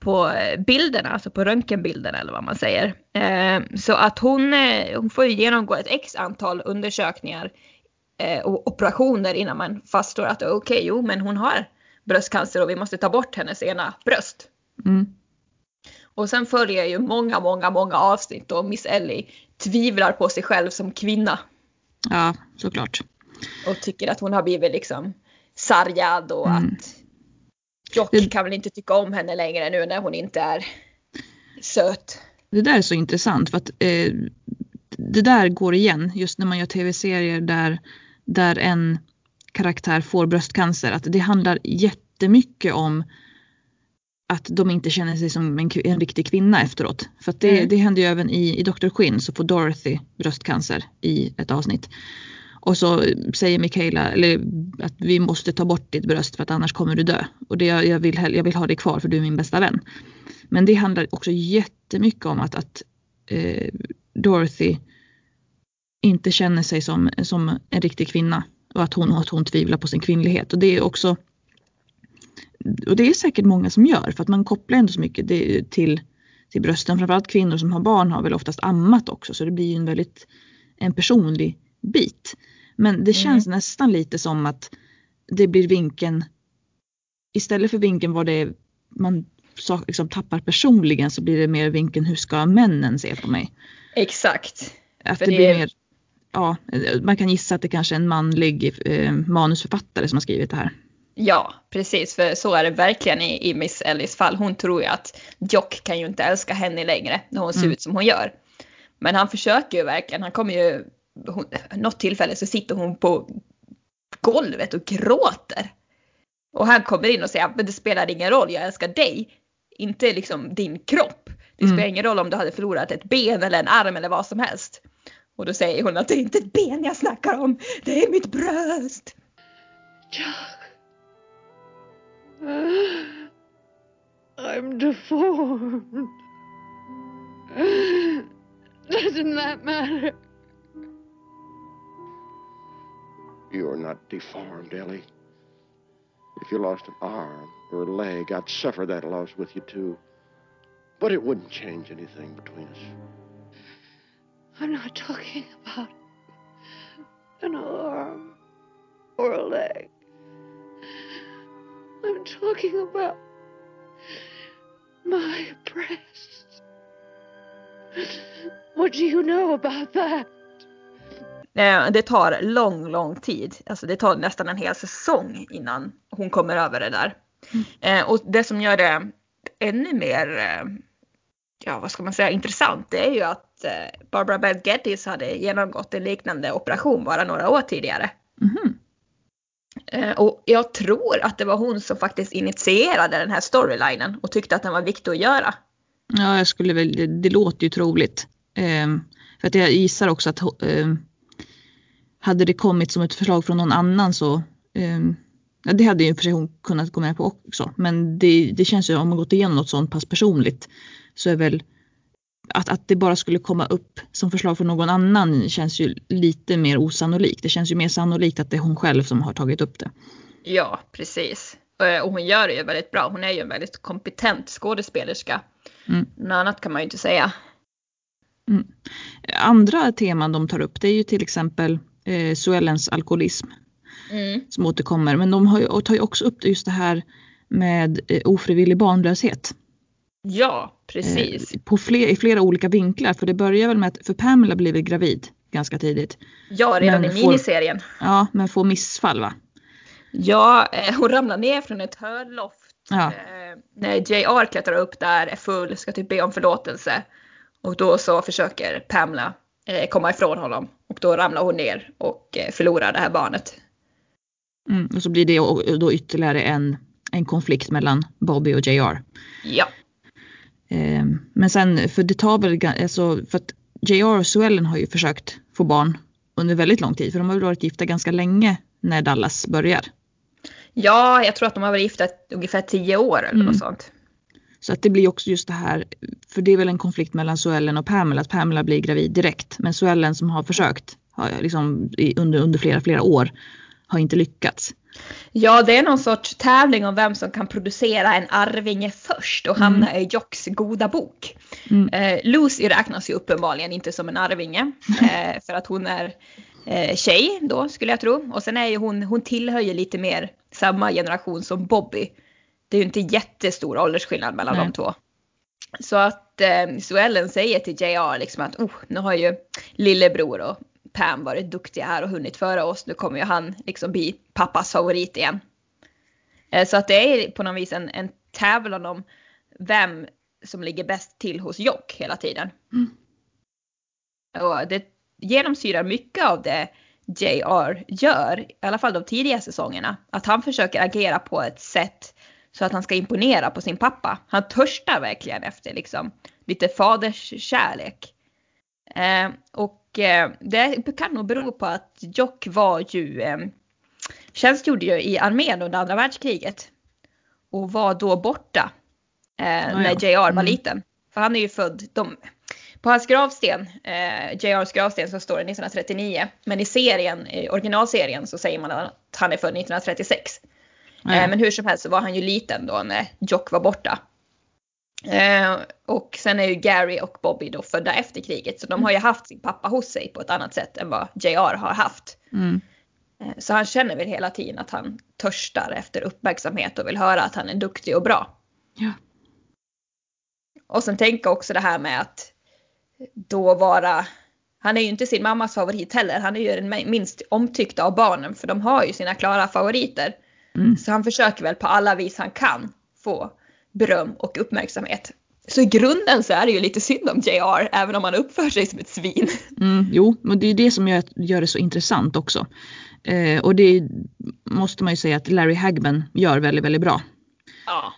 på bilderna, alltså på röntgenbilderna eller vad man säger. Eh, så att hon, eh, hon får ju genomgå ett x antal undersökningar och operationer innan man fastslår att okej, jo men hon har bröstcancer och vi måste ta bort hennes ena bröst. Mm. Och sen följer ju många, många, många avsnitt och Miss Ellie tvivlar på sig själv som kvinna. Ja, såklart. och tycker att hon har blivit liksom sargad och Mm. att Jock kan väl inte tycka om henne längre nu när hon inte är söt. Det där är så intressant för att eh, det där går igen just när man gör tv-serier där, där en karaktär får bröstcancer. Att det handlar jättemycket om att de inte känner sig som en, en riktig kvinna efteråt. För att det, Mm. det händer ju även i, i Dr. Quinn så får Dorothy bröstcancer i ett avsnitt. Och så säger Mikaela eller, att vi måste ta bort ditt bröst för att annars kommer du dö. Och det, jag, vill, jag vill ha dig kvar för du är min bästa vän. Men det handlar också jättemycket om att, att eh, Dorothy inte känner sig som, som en riktig kvinna. Och att hon, att hon tvivlar på sin kvinnlighet. Och det är också och det är säkert många som gör för att man kopplar ändå så mycket det, till, till brösten. Framförallt kvinnor som har barn har väl oftast ammat också så det blir ju en väldigt en personlig bit. Men det känns nästan lite som att det blir vinkeln istället för vinkeln vad det är man liksom, tappar personligen så blir det mer vinkeln hur ska männen se på mig. Exakt. Att För det, det blir är- mer, ja, man kan gissa att det kanske är en manlig eh, manusförfattare som har skrivit det här. Ja, precis. För så är det verkligen i, i Miss Ellies fall. Hon tror ju att Jock kan ju inte älska henne längre när hon ser Mm. ut som hon gör. Men han försöker ju verkligen. Han kommer ju, hon, något tillfälle så sitter hon på golvet och gråter. Och han kommer in och säger att det spelar ingen roll, jag älskar dig. Inte liksom din kropp. Det Mm. spelar ingen roll om du hade förlorat ett ben eller en arm eller vad som helst. Och då säger hon att det är inte ett ben jag snackar om, det är mitt bröst. Chuck. I'm deformed. Doesn't that matter? You're not deformed, Ellie. If you lost an arm or a leg, I'd suffer that loss with you too. But it wouldn't change anything between us. I'm not talking about an arm or a leg. I'm talking about my breast. What do you know about that? Eh, Det tar lång, lång tid. Alltså det tar nästan en hel säsong innan hon kommer över det där. Eh, Och det som gör det ännu mer, eh, ja vad ska man säga, intressant det är ju att Barbara Bell Geddes hade genomgått en liknande operation bara några år tidigare. Eh, Och jag tror att det var hon som faktiskt initierade den här storylinen och tyckte att den var viktig att göra. Ja, jag skulle väl, det, det låter ju troligt. Ehm, för att jag gissar också att ehm, hade det kommit som ett förslag från någon annan så ja, det hade ju för sig hon kunnat gå med på också. Men det, det känns ju om man gått igenom något sånt pass personligt så är väl att, att det bara skulle komma upp som förslag från någon annan känns ju lite mer osannolikt. Det känns ju mer sannolikt att det är hon själv som har tagit upp det. Ja, precis. Eh, Och hon gör det ju väldigt bra. Hon är ju en väldigt kompetent skådespelerska. Mm. Något annat kan man ju inte säga. Andra teman de tar upp det är ju till exempel eh, Suellens alkoholism Mm. som återkommer. Men de har ju, tar ju också upp just det här med eh, ofrivillig barnlöshet. Ja, precis. Eh, på fler, I flera olika vinklar. För det börjar väl med att, för Pamela blir väl gravid ganska tidigt. Ja, redan Men i får- miniserien. Ja, men får missfall va? Ja, eh, hon ramlar ner från ett hörloft. Ja. Eh, när JR klättrar upp där, är full, ska typ be om förlåtelse. Och då så försöker Pamela komma ifrån honom. Och då ramlar hon ner och eh, förlorar det här barnet. Mm, och så blir det då ytterligare en, en konflikt mellan Bobby och JR. Ja. Eh, men sen, för det tar väl, alltså, för att JR och Suellen har ju försökt få barn under väldigt lång tid. För de har väl varit gifta ganska länge när Dallas börjar. Ja, jag tror att de har varit gifta ungefär tio år eller Mm. något sånt. Så att det blir också just det här, för det är väl en konflikt mellan Suellen och Pamela, att Pamela blir gravid direkt. Men Suellen som har försökt har liksom under, under flera, flera år har inte lyckats. Ja, det är någon sorts tävling om vem som kan producera en arvinge först och hamna i Jocks goda bok. Mm. Eh, Lucy räknas ju uppenbarligen inte som en arvinge eh, för att hon är eh, tjej då skulle jag tro. Och sen är ju hon, hon tillhör ju lite mer samma generation som Bobby. Det är ju inte jättestor åldersskillnad mellan Nej. de två. Så att eh, Suellen säger till JR liksom att oh, nu har ju lillebror och Pam varit duktiga här och hunnit före oss. Nu kommer ju han liksom bli pappas favorit igen. Eh, Så att det är på något vis en, en tävlan om vem som ligger bäst till hos Jock hela tiden. Och det genomsyrar mycket av det JR gör, i alla fall de tidiga säsongerna. Att han försöker agera på ett sätt så att han ska imponera på sin pappa. Han törstar verkligen efter liksom lite faderskärlek. Eh, och eh, det kan nog bero på att Jock var ju, eh, tjänstgjorde ju i armén under andra världskriget. Och var då borta eh, ja. när JR var Mm. liten. För han är ju född, de, på hans gravsten, eh, JRs gravsten så står det 1939. Men i serien, i originalserien så säger man att han är född 1936. Eh, men hur som helst så var han ju liten då när Jock var borta. Eh, och sen är ju Gary och Bobby då födda efter kriget. Så de har ju haft sin pappa hos sig på ett annat sätt än vad JR har haft. Mm. Eh, Så han känner väl hela tiden att han törstar efter uppmärksamhet och vill höra att han är duktig och bra. Ja. Och sen tänka också det här med att då vara, han är ju inte sin mammas favorit heller, han är ju den minst omtyckta av barnen för de har ju sina klara favoriter. Mm. Så han försöker väl på alla vis han kan få beröm och uppmärksamhet. Så i grunden så är det ju lite synd om JR även om han uppför sig som ett svin. Mm, jo, men det är det som gör, gör det så intressant också. Eh, och det måste man ju säga att Larry Hagman gör väldigt, väldigt bra. Ja.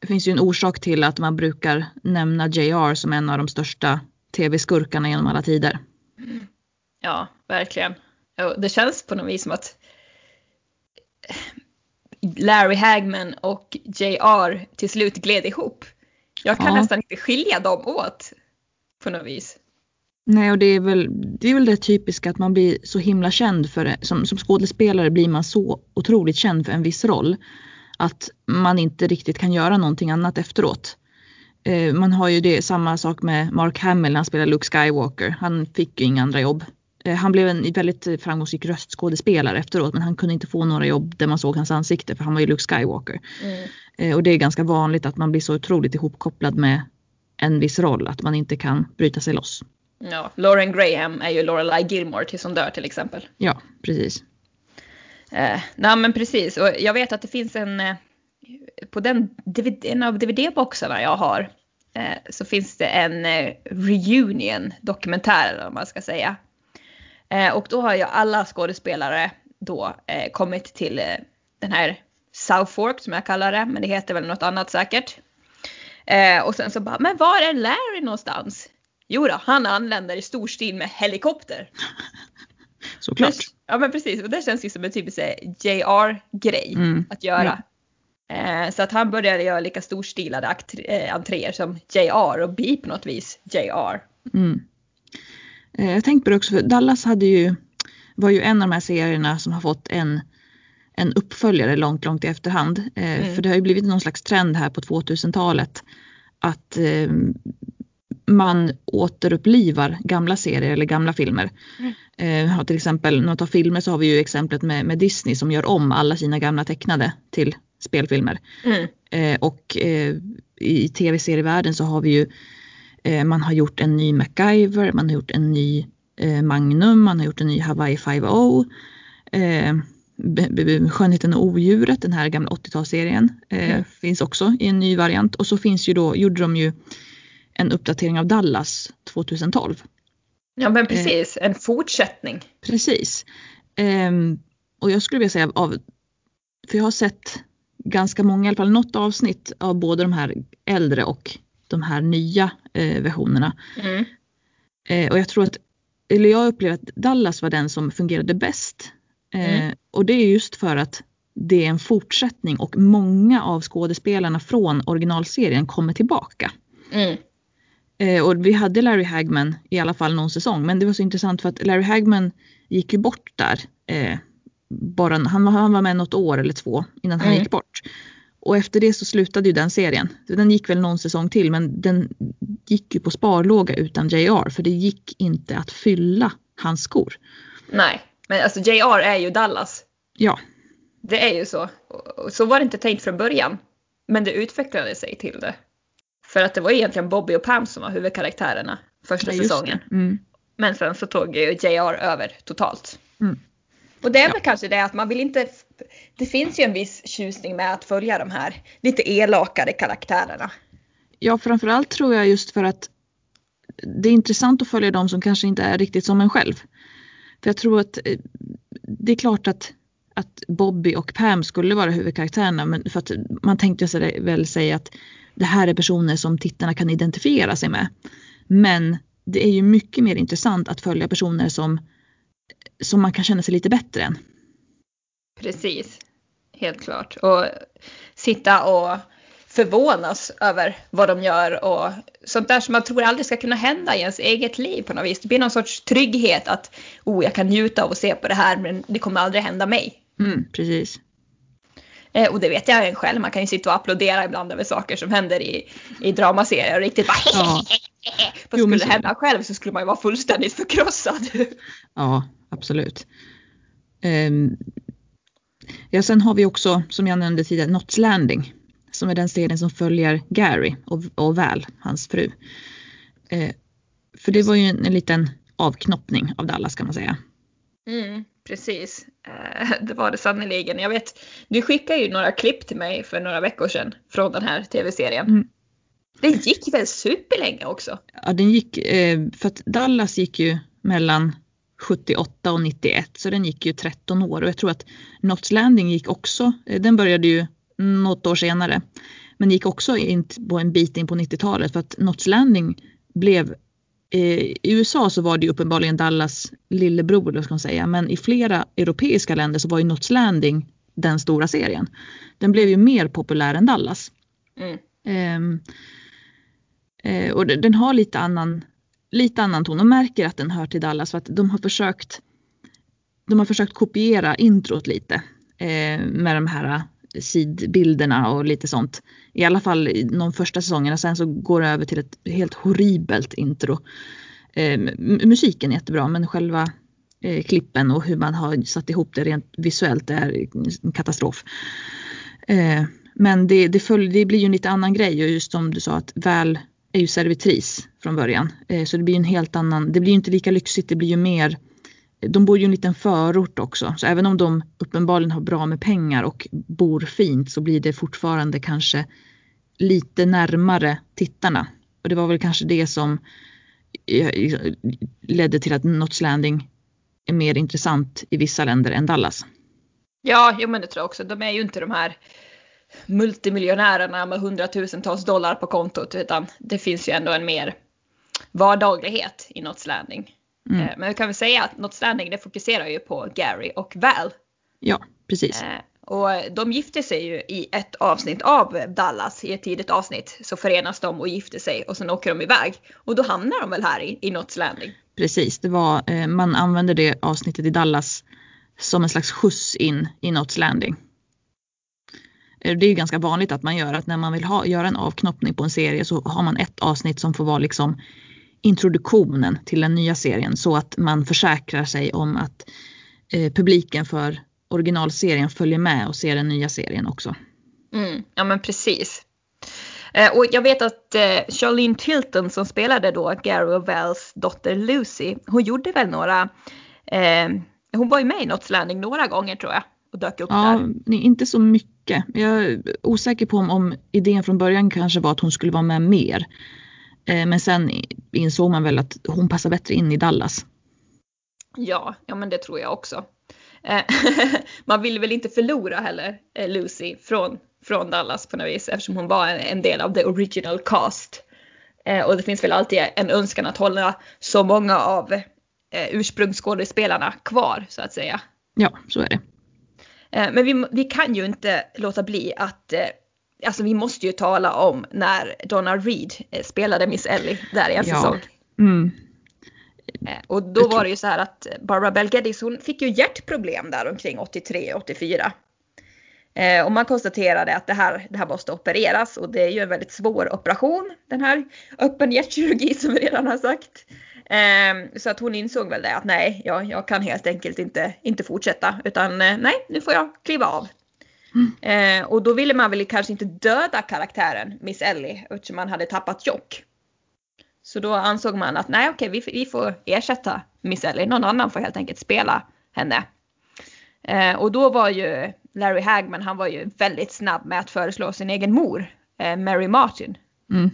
Det finns ju en orsak till att man brukar nämna JR som en av de största tv-skurkarna genom alla tider. Ja, verkligen. Det känns på något vis som att Larry Hagman och JR till slut gled ihop. Jag kan Ja. nästan inte skilja dem åt på något vis. Nej, och det är, väl, det är väl det typiska att man blir så himla känd för det. Som, som skådespelare blir man så otroligt känd för en viss roll. Att man inte riktigt kan göra någonting annat efteråt. Eh, man har ju det samma sak med Mark Hamill när han spelar Luke Skywalker. Han fick ju inga andra jobb. Eh, han blev en väldigt framgångsrik röstskådespelare efteråt men han kunde inte få några jobb där man såg hans ansikte för han var ju Luke Skywalker. Eh, och det är ganska vanligt att man blir så otroligt ihopkopplad med en viss roll att man inte kan bryta sig loss. Ja, Lauren Graham är ju Lorelai Gilmore tills hon dör till exempel. Ja, precis. Eh, nej men precis, och jag vet att det finns en, eh, på den en av DVD-boxarna jag har, eh, så finns det en eh, reunion dokumentär vad man ska säga. Eh, och då har ju alla skådespelare då eh, kommit till eh, den här South Fork som jag kallar det, men det heter väl något annat säkert. Eh, och sen så bara, men var är Larry någonstans? Jo då, han anländer i stor stil med helikopter. Såklart. Ja men precis, och det känns ju som en typisk eh, JR-grej Mm, att göra. Eh, så att han började göra lika storstilade entréer som JR och bli på något vis JR. Mm. Eh, Jag tänkte på det också, för Dallas hade ju, var ju en av de här serierna som har fått en, en uppföljare långt, långt i efterhand. Eh, Mm. För det har ju blivit någon slags trend här på 2000-talet att eh, man återupplivar gamla serier eller gamla filmer. Eh, har till exempel, när man tar filmer så har vi ju exemplet med, med Disney som gör om alla sina gamla tecknade till spelfilmer. Mm. Eh, och eh, i tv-serievärlden så har vi ju, eh, man har gjort en ny MacGyver, man har gjort en ny eh, Magnum, han har gjort en ny Hawaii 5.0. Eh, Skönheten och odjuret, den här gamla 80-talsserien, eh, Mm. finns också i en ny variant. Och så finns ju då, gjorde de ju en uppdatering av Dallas 2012. Ja men precis, en fortsättning. Precis. Ehm, och jag skulle vilja säga av, för jag har sett ganska många, i alla fall något avsnitt av både de här äldre och de här nya eh, versionerna. Mm. Eh, och jag tror att, eller jag upplever att Dallas var den som fungerade bäst. Eh, Mm. Och det är just för att det är en fortsättning och många av skådespelarna från originalserien kommer tillbaka. Mm. Eh, och vi hade Larry Hagman i alla fall någon säsong. Men det var så intressant för att Larry Hagman gick ju bort där. Eh, bara, han, var, han var med något år eller två innan han Mm. gick bort. Och efter det så slutade ju den serien. Den gick väl någon säsong till men den gick ju på sparlåga utan JR. För det gick inte att fylla hans skor. Nej, men alltså JR är ju Dallas. Ja, Det är ju så. Så var det inte tänkt från början. Men det utvecklade sig till det. För att det var egentligen Bobby och Pam som var huvudkaraktärerna första ja, säsongen. Mm. Men sen så tog ju JR över totalt. Mm. Och det är Ja. väl kanske det att man vill inte... Det finns ju en viss tjusning med att följa de här lite elakare karaktärerna. Ja, framförallt tror jag just för att det är intressant att följa de som kanske inte är riktigt som en själv. För jag tror att eh, det är klart att, att Bobby och Pam skulle vara huvudkaraktärerna men för att man tänkte sig väl säga att det här är personer som tittarna kan identifiera sig med. Men det är ju mycket mer intressant att följa personer som, som man kan känna sig lite bättre än. Precis. Helt klart. Och sitta och förvånas över vad de gör och sånt där som man tror aldrig ska kunna hända i ens eget liv på något vis. Det blir någon sorts trygghet att oh, jag kan njuta av att se på det här men det kommer aldrig hända mig. Mm, precis. Eh, och det vet jag en själv, man kan ju sitta och applådera ibland över saker som händer i, i dramaserier och riktigt bara Ja. Men skulle det hända själv så skulle man ju vara fullständigt förkrossad. Ja, absolut. Ehm, ja, sen har vi också, som jag nämnde tidigare, Knots Landing. Som är den serien som följer Gary och, och Val, hans fru. Eh, för det var ju en, en liten avknoppning av Dallas kan man säga. Mm, precis, Eh, det var det sannerligen. Jag vet, du skickade ju några klipp till mig för några veckor sedan från den här tv-serien. Mm. Det gick väl superlänge också? Ja, den gick, eh, för att Dallas gick ju mellan 78 och 91 så den gick ju 13 år och jag tror att Knots Landing gick också, eh, den började ju något år senare. Men gick också in på en bit in på 90-talet för att Knots Landing blev eh, i USA så var det ju uppenbarligen Dallas lillebror, eller ska man säga, men i flera europeiska länder så var ju Knots Landing den stora serien. Den blev ju mer populär än Dallas. Mm. Eh, och den har lite annan, lite annan ton. och märker att den hör till Dallas för att de har försökt de har försökt kopiera introt lite eh, med de här eh, sidbilderna och lite sånt. I alla fall i de första säsongerna. Sen så går det över till ett helt horribelt intro. Eh, musiken är jättebra men själva eh, klippen och hur man har satt ihop det rent visuellt är en katastrof. Eh, men det, det, följ, det blir ju en lite annan grej och just som du sa att väl är ju servitris från början. Eh, så det blir en helt annan, det blir ju inte lika lyxigt, det blir ju mer de bor ju i en liten förort också, så även om de uppenbarligen har bra med pengar och bor fint så blir det fortfarande kanske lite närmare tittarna. Och det var väl kanske det som eh, ledde till att Notts Landing är mer intressant i vissa länder än Dallas. Ja, jo, men det tror jag också. De är ju inte de här multimiljonärerna med hundratusentals dollar på kontot utan det finns ju ändå en mer vardaglighet i Knots Landing. Mm. Eh, Men vi kan väl säga att Knots Landing det fokuserar ju på Gary och Val. Ja, precis. Eh, Och de gifte sig ju i ett avsnitt av Dallas, i ett tidigt avsnitt. Så förenas de och gifter sig och sen åker de iväg. Och då hamnar de väl här i, i Knots Landing. Precis, det var, eh, man använde det avsnittet i Dallas som en slags skjuts in i Knots Landing. Eh, det är ju ganska vanligt att man gör att när man vill ha, göra en avknoppning på en serie så har man ett avsnitt som får vara liksom introduktionen till den nya serien så att man försäkrar sig om att eh, publiken för originalserien följer med och ser den nya serien också. Mm, ja men precis. Eh, och jag vet att eh, Charlene Tilton som spelade då Gary Wells dotter Lucy, hon gjorde väl några, eh, hon var ju med i Notts Landing några gånger tror jag och dök upp Ja, där. nej, inte så mycket. Jag är osäker på om, om idén från början kanske var att hon skulle vara med mer. Eh, men sen insåg man väl att hon passar bättre in i Dallas. Ja, ja men det tror jag också. Eh, man vill väl inte förlora heller eh, Lucy från, från Dallas på något vis eftersom hon var en, en del av the original cast. Eh, och det finns väl alltid en önskan att hålla så många av eh, ursprungsskådespelarna kvar så att säga. Ja, så är det. Eh, men vi, vi kan ju inte låta bli att eh, Alltså vi måste ju tala om när Donna Reed eh, spelade Miss Ellie där i en Ja. säsong. Mm. Och då var det ju så här att Barbara Bel Geddes hon fick ju hjärtproblem där omkring 83-84. Eh, och man konstaterade att det här, det här måste opereras och det är ju en väldigt svår operation, den här öppen hjärtkirurgi som vi redan har sagt. Eh, så att hon insåg väl det att nej, jag, jag kan helt enkelt inte, inte fortsätta utan eh, nej, nu får jag kliva av. Eh, och då ville man väl kanske inte döda karaktären Miss Ellie eftersom man hade tappat Jock. Så då ansåg man att nej okej, vi, vi får ersätta Miss Ellie. Någon annan får helt enkelt spela henne. Eh, och då var ju Larry Hagman, han var ju väldigt snabb med att föreslå sin egen mor, eh, Mary Martin. Mm.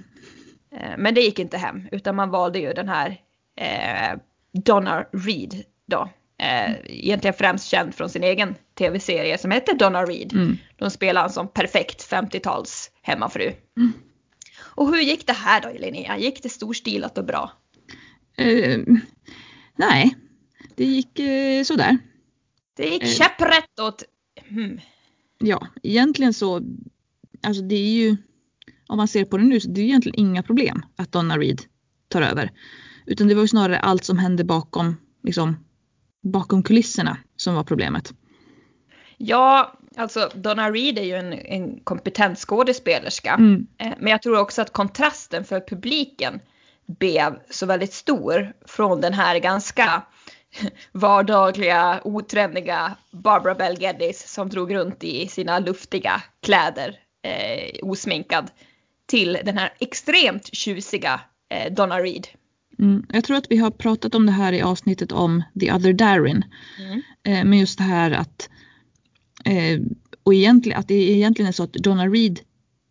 Eh, men det gick inte hem, utan man valde ju den här eh, Donna Reed då. Eh, egentligen främst känd från sin egen tv-serie som hette Donna Reed. Mm. De spelar en som perfekt 50-tals hemmafru. Och hur gick det här då Linnea? Gick det storstilat och bra? Eh, nej, det gick eh, sådär. Det gick Eh. käpprätt åt... Hmm. Ja, egentligen så, alltså det är ju, om man ser på det nu, så det är egentligen inga problem att Donna Reed tar över. Utan det var ju snarare allt som hände bakom, liksom, bakom kulisserna som var problemet. Ja, alltså Donna Reed är ju en, en kompetent skådespelerska. Mm. Eh, Men jag tror också att kontrasten för publiken blev så väldigt stor från den här ganska vardagliga, otrendiga Barbara Bel Geddes som drog runt i sina luftiga kläder, eh, osminkad, till den här extremt tjusiga eh, Donna Reed. Mm. Jag tror att vi har pratat om det här i avsnittet om The other Darin. Mm. Eh, men just det här att, eh, och egentligen, att det egentligen är så att Donna Reed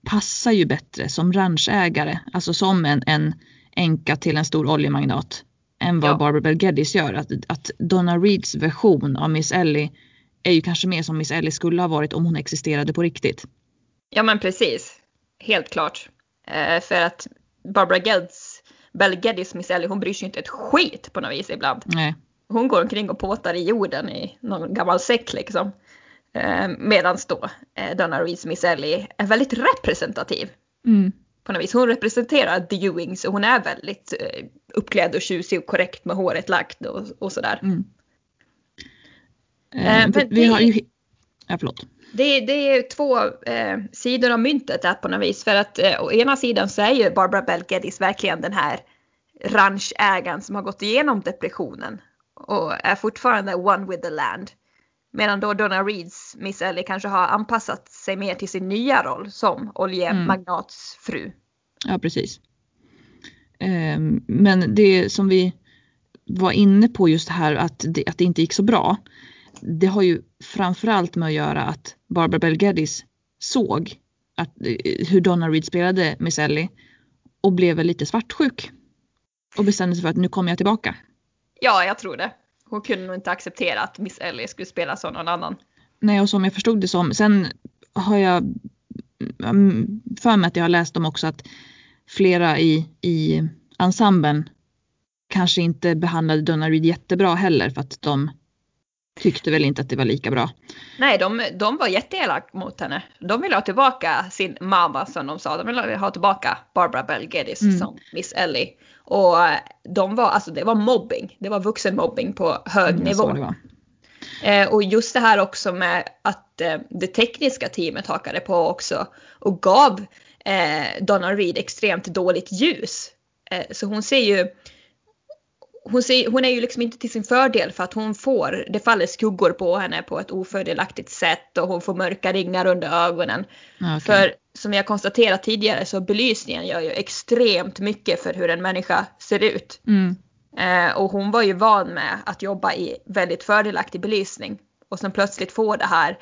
passar ju bättre som ranchägare, alltså som en, en änka till en stor oljemagnat än vad Ja. Barbara Bel Geddes gör. Att, att Donna Reeds version av Miss Ellie är ju kanske mer som Miss Ellie skulle ha varit om hon existerade på riktigt. Ja men precis. Helt klart. Eh, för att Barbara Geddes, Bel Geddes Miss Ellie, hon bryr sig inte ett skit på något vis ibland. Nej. Hon går omkring och påtar i jorden i någon gammal säck liksom. Eh, Medan då eh, Donna Reeds Miss Ellie är väldigt representativ Mm. på något vis. Hon representerar The Ewings och hon är väldigt eh, uppklädd och tjusig och korrekt med håret lagt och, och sådär. Mm. Eh, Eh, vi det- har ju, ja förlåt. Det, det är två eh, sidor av myntet där på något vis. För att eh, å ena sidan så är ju Barbara Bel Geddes verkligen den här ranchägaren som har gått igenom depressionen och är fortfarande one with the land. Medan då Donna Reeds Miss Ellie kanske har anpassat sig mer till sin nya roll som oljemagnatsfru. Ja, precis. Ehm, Men det som vi var inne på just det här att det, att det inte gick så bra. Det har ju framförallt med att göra att Barbara Bel Geddes såg att, eh, hur Donna Reed spelade Miss Ellie och blev lite svartsjuk. Och bestämde sig för att nu kommer jag tillbaka. Ja, jag tror det. Hon kunde nog inte acceptera att Miss Ellie skulle spela som någon annan. Nej, och som jag förstod det som. Sen har jag mm, för mig att jag har läst om också att flera i, i ensemblen kanske inte behandlade Donna Reed jättebra heller för att de tyckte väl inte att det var lika bra. Nej, de, de var jätteelak mot henne. De ville ha tillbaka sin mamma som de sa. De ville ha tillbaka Barbara Bel Geddes Mm. som Miss Ellie. Och eh, de var, alltså det var mobbing. Det var vuxenmobbing på hög Mm, nivå. Eh, och just det här också med att eh, det tekniska teamet hakade på också och gav eh, Donna Reed extremt dåligt ljus. Eh, så hon ser ju hon, ser, hon är ju liksom inte till sin fördel för att hon får, det faller skuggor på henne på ett ofördelaktigt sätt och hon får mörka ringar under ögonen. Ja, okej. För som jag konstaterat tidigare så belysningen gör ju extremt mycket för hur en människa ser ut. Mm. Eh, och hon var ju van med att jobba i väldigt fördelaktig belysning. Och sen plötsligt få det här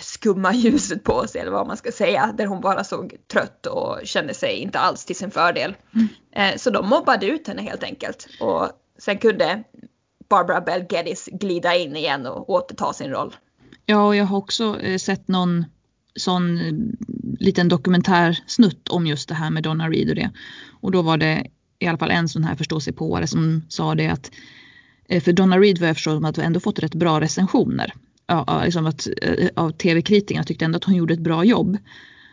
skumma ljuset på sig eller vad man ska säga. Där hon bara såg trött och kände sig inte alls till sin fördel. Eh, så de mobbade ut henne helt enkelt. Och sen kunde Barbara Bell Geddes glida in igen och återta sin roll. Ja, och jag har också eh, sett någon sån eh, liten dokumentärsnutt om just det här med Donna Reed och det. Och då var det i alla fall en sån här förståsigpåare som sa det att eh, för Donna Reed vad jag förstår att ändå fått rätt bra recensioner. Ja, liksom att, eh, av tv-kritikerna tyckte ändå att hon gjorde ett bra jobb.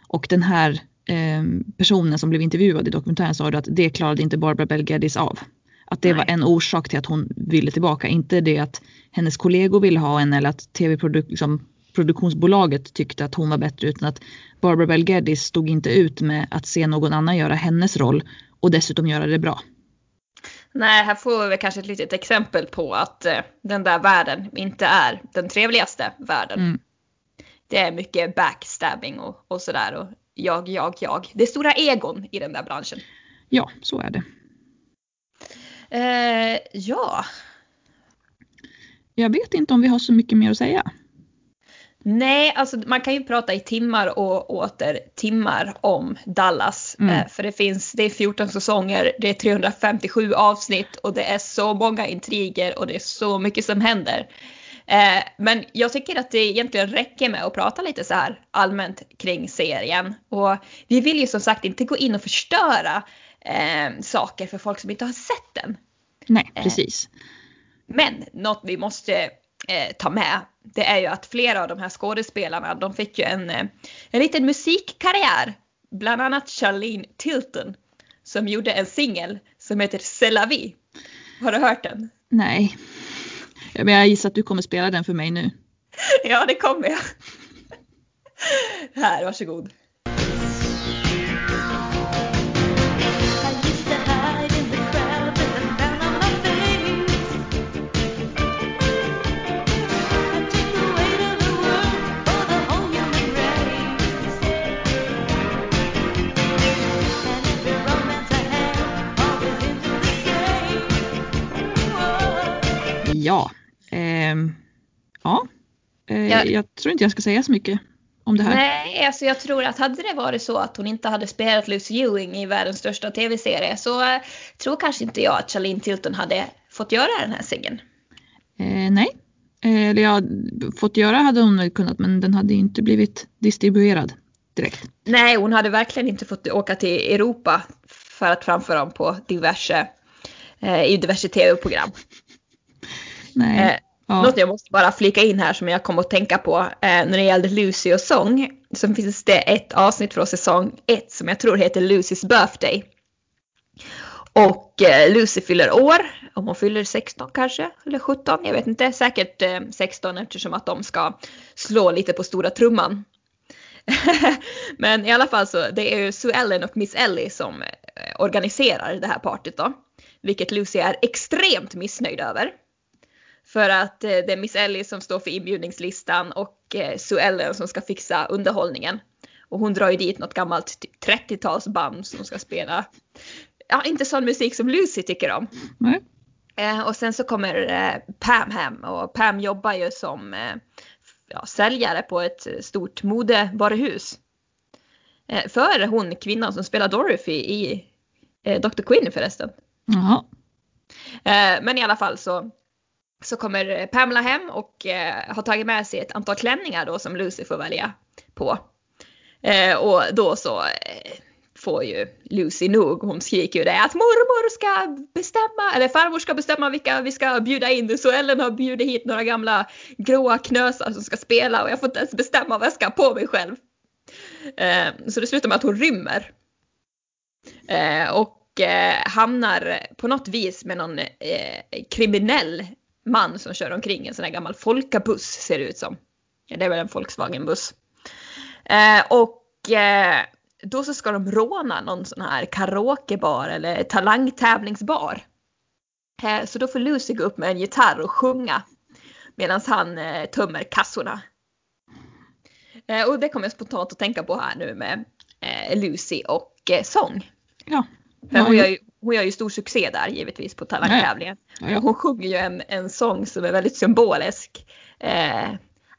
Och den här eh, personen som blev intervjuad i dokumentären sa att det klarade inte Barbara Bell Geddes av. Att det Nej. var en orsak till att hon ville tillbaka, inte det att hennes kollegor ville ha henne eller att tv-produk liksom, produktionsbolaget tyckte att hon var bättre utan att Barbara Bell Geddes stod inte ut med att se någon annan göra hennes roll och dessutom göra det bra. Nej, här får vi kanske ett litet exempel på att eh, den där världen inte är den trevligaste världen. Mm. Det är mycket backstabbing och, och sådär och jag, jag, jag. Det är stora egon i den där branschen. Ja, så är det. Eh, ja, Jag vet inte om vi har så mycket mer att säga. Nej, alltså man kan ju prata i timmar och åter timmar om Dallas. Mm. Eh, för det finns, det är 14 säsonger, det är 357 avsnitt och det är så många intriger och det är så mycket som händer. Eh, men jag tycker att det egentligen räcker med att prata lite så här allmänt kring serien. Och vi vill ju som sagt inte gå in och förstöra eh, saker för folk som inte har sett den. Nej, Eh. precis. Men något vi måste eh, ta med, det är ju att flera av de här skådespelarna, de fick ju en, eh, en liten musikkarriär. Bland annat Charlene Tilton, som gjorde en singel som heter C'est la vie. Har du hört den? Nej. Men jag gissar att du kommer spela den för mig nu. Ja, det kommer jag. Här, varsågod. Ja. Ehm, ja. Eh, Ja. Jag tror inte jag ska säga så mycket om det här. Nej, alltså jag tror att hade det varit så att hon inte hade spelat Lucy Ewing i världens största tv-serie så eh, tror kanske inte jag att Charlene Tilton hade fått göra den här singeln. Eh, nej. Eh, Eller ja, fått göra hade hon väl kunnat men den hade inte blivit distribuerad direkt. Nej, hon hade verkligen inte fått åka till Europa för att framföra dem på diverse, eh, i diverse tv-program. Nej. Eh, ja. Något jag måste bara flika in här som jag kom att tänka på eh, när det gällde Lucy och sång. Så finns det ett avsnitt från säsong 1 som jag tror heter Lucys birthday. Och eh, Lucy fyller år, om hon fyller 16 kanske, eller 17, jag vet inte, säkert eh, 16 eftersom att de ska slå lite på stora trumman. Men i alla fall så det är ju Sue Ellen och Miss Ellie som eh, organiserar det här partyt då. Vilket Lucy är extremt missnöjd över. För att eh, det är Miss Ellie som står för inbjudningslistan och eh, Sue Ellen som ska fixa underhållningen. Och hon drar ju dit något gammalt typ 30-talsband som ska spela, ja inte sån musik som Lucy tycker om. Eh, och sen så kommer eh, Pam hem och Pam jobbar ju som eh, ja, säljare på ett stort modevaruhus. För hon kvinnan som spelar Dorothy i Dr. Quinn förresten. Jaha. Men i alla fall så, så kommer Pamela hem och eh, har tagit med sig ett antal klänningar då som Lucy får välja på. Eh, och då så eh, får ju Lucy nog, hon skriker ju det att mormor ska bestämma, eller farmor ska bestämma vilka vi ska bjuda in. Så Ellen har bjudit hit några gamla gråa knösar som ska spela och jag får inte ens bestämma vad jag ska ha på mig själv. Eh, så det slutar med att hon rymmer. Eh, och eh, hamnar på något vis med någon eh, kriminell man som kör omkring en sån här gammal folkabuss ser det ut som. Ja, det är väl en Volkswagen-buss. Eh, och eh, då så ska de råna någon sån här karaokebar eller talangtävlingsbar. Eh, Så då får Lucy gå upp med en gitarr och sjunga medan han eh, tömmer kassorna. Eh, Och det kommer jag spontant att tänka på här nu med eh, Lucy och sång. Ja. För hon, gör ju, hon gör ju stor succé där givetvis på talangtävlingen. Ja, Hon sjunger ju en, en sång som är väldigt symbolisk. Eh,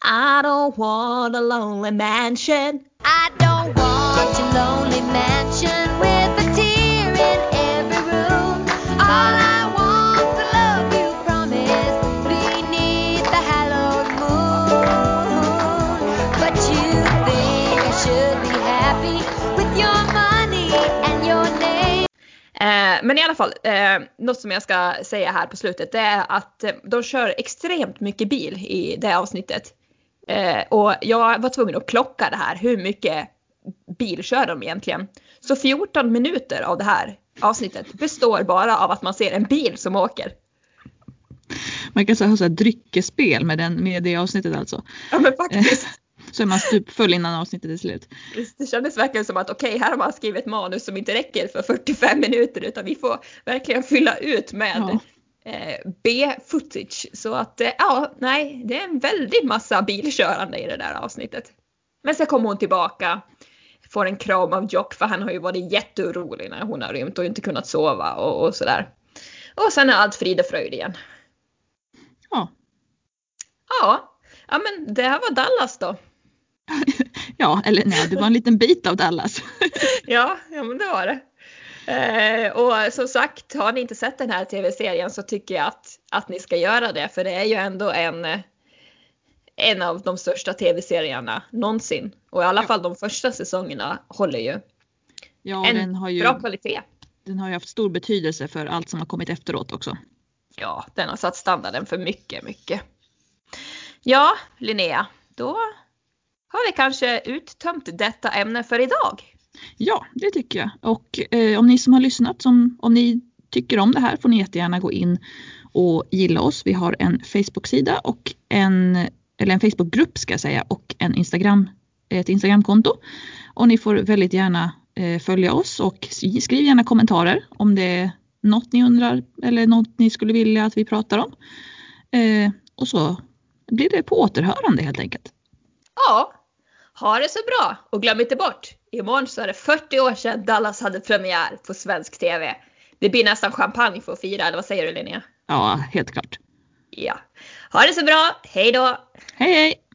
I don't want a lonely mansion. I don't want your lonely mansion with a tear in every room. All Eh, men i alla fall, eh, något som jag ska säga här på slutet det är att eh, de kör extremt mycket bil i det avsnittet. Eh, och jag var tvungen att klocka det här, hur mycket bil kör de egentligen? Så 14 minuter av det här avsnittet består bara av att man ser en bil som åker. Man kan så ha så här dryckesspel med, den, med det avsnittet alltså. Ja men faktiskt. Så är man stupfull innan avsnittet är slut. Det kändes verkligen som att okej, här har man skrivit ett manus som inte räcker för 45 minuter utan vi får verkligen fylla ut med Ja. eh, B-footage. Så att eh, ja, nej, det är en väldig massa bilkörande i det där avsnittet. Men sen kommer hon tillbaka, får en kram av Jock för han har ju varit jätteorolig när hon har rymt och inte kunnat sova och, och sådär. Och sen är allt frid och fröjd igen. Ja. Ja, ja men det här var Dallas då. ja, eller nej, det var en liten bit av Dallas. Ja, ja men det var det. Eh, och som sagt, har ni inte sett den här tv-serien så tycker jag att, att ni ska göra det. För det är ju ändå en, en av de största tv-serierna någonsin. Och i alla fall de första säsongerna håller ju Ja, en den har, ju, bra kvalitet. den har ju haft stor betydelse för allt som har kommit efteråt också. Ja, den har satt standarden för mycket, mycket. Ja, Linnea, då har vi kanske uttömt detta ämne för idag. Ja, det tycker jag. Och eh, om ni som har lyssnat, som, om ni tycker om det här får ni jättegärna gå in och gilla oss. Vi har en Facebook-sida och en, eller en Facebook-grupp ska jag säga och en Instagram, ett Instagramkonto. Och ni får väldigt gärna eh, följa oss och skriv gärna kommentarer om det är något ni undrar eller något ni skulle vilja att vi pratar om. Eh, och så blir det på återhörande helt enkelt. Ja, ha det så bra och glöm inte bort, imorgon så är det 40 år sedan Dallas hade premiär på svensk TV. Det blir nästan champagne för att fira, eller vad säger du Linnea? Ja, helt klart. Ja. Ha det så bra, hej då! Hej hej!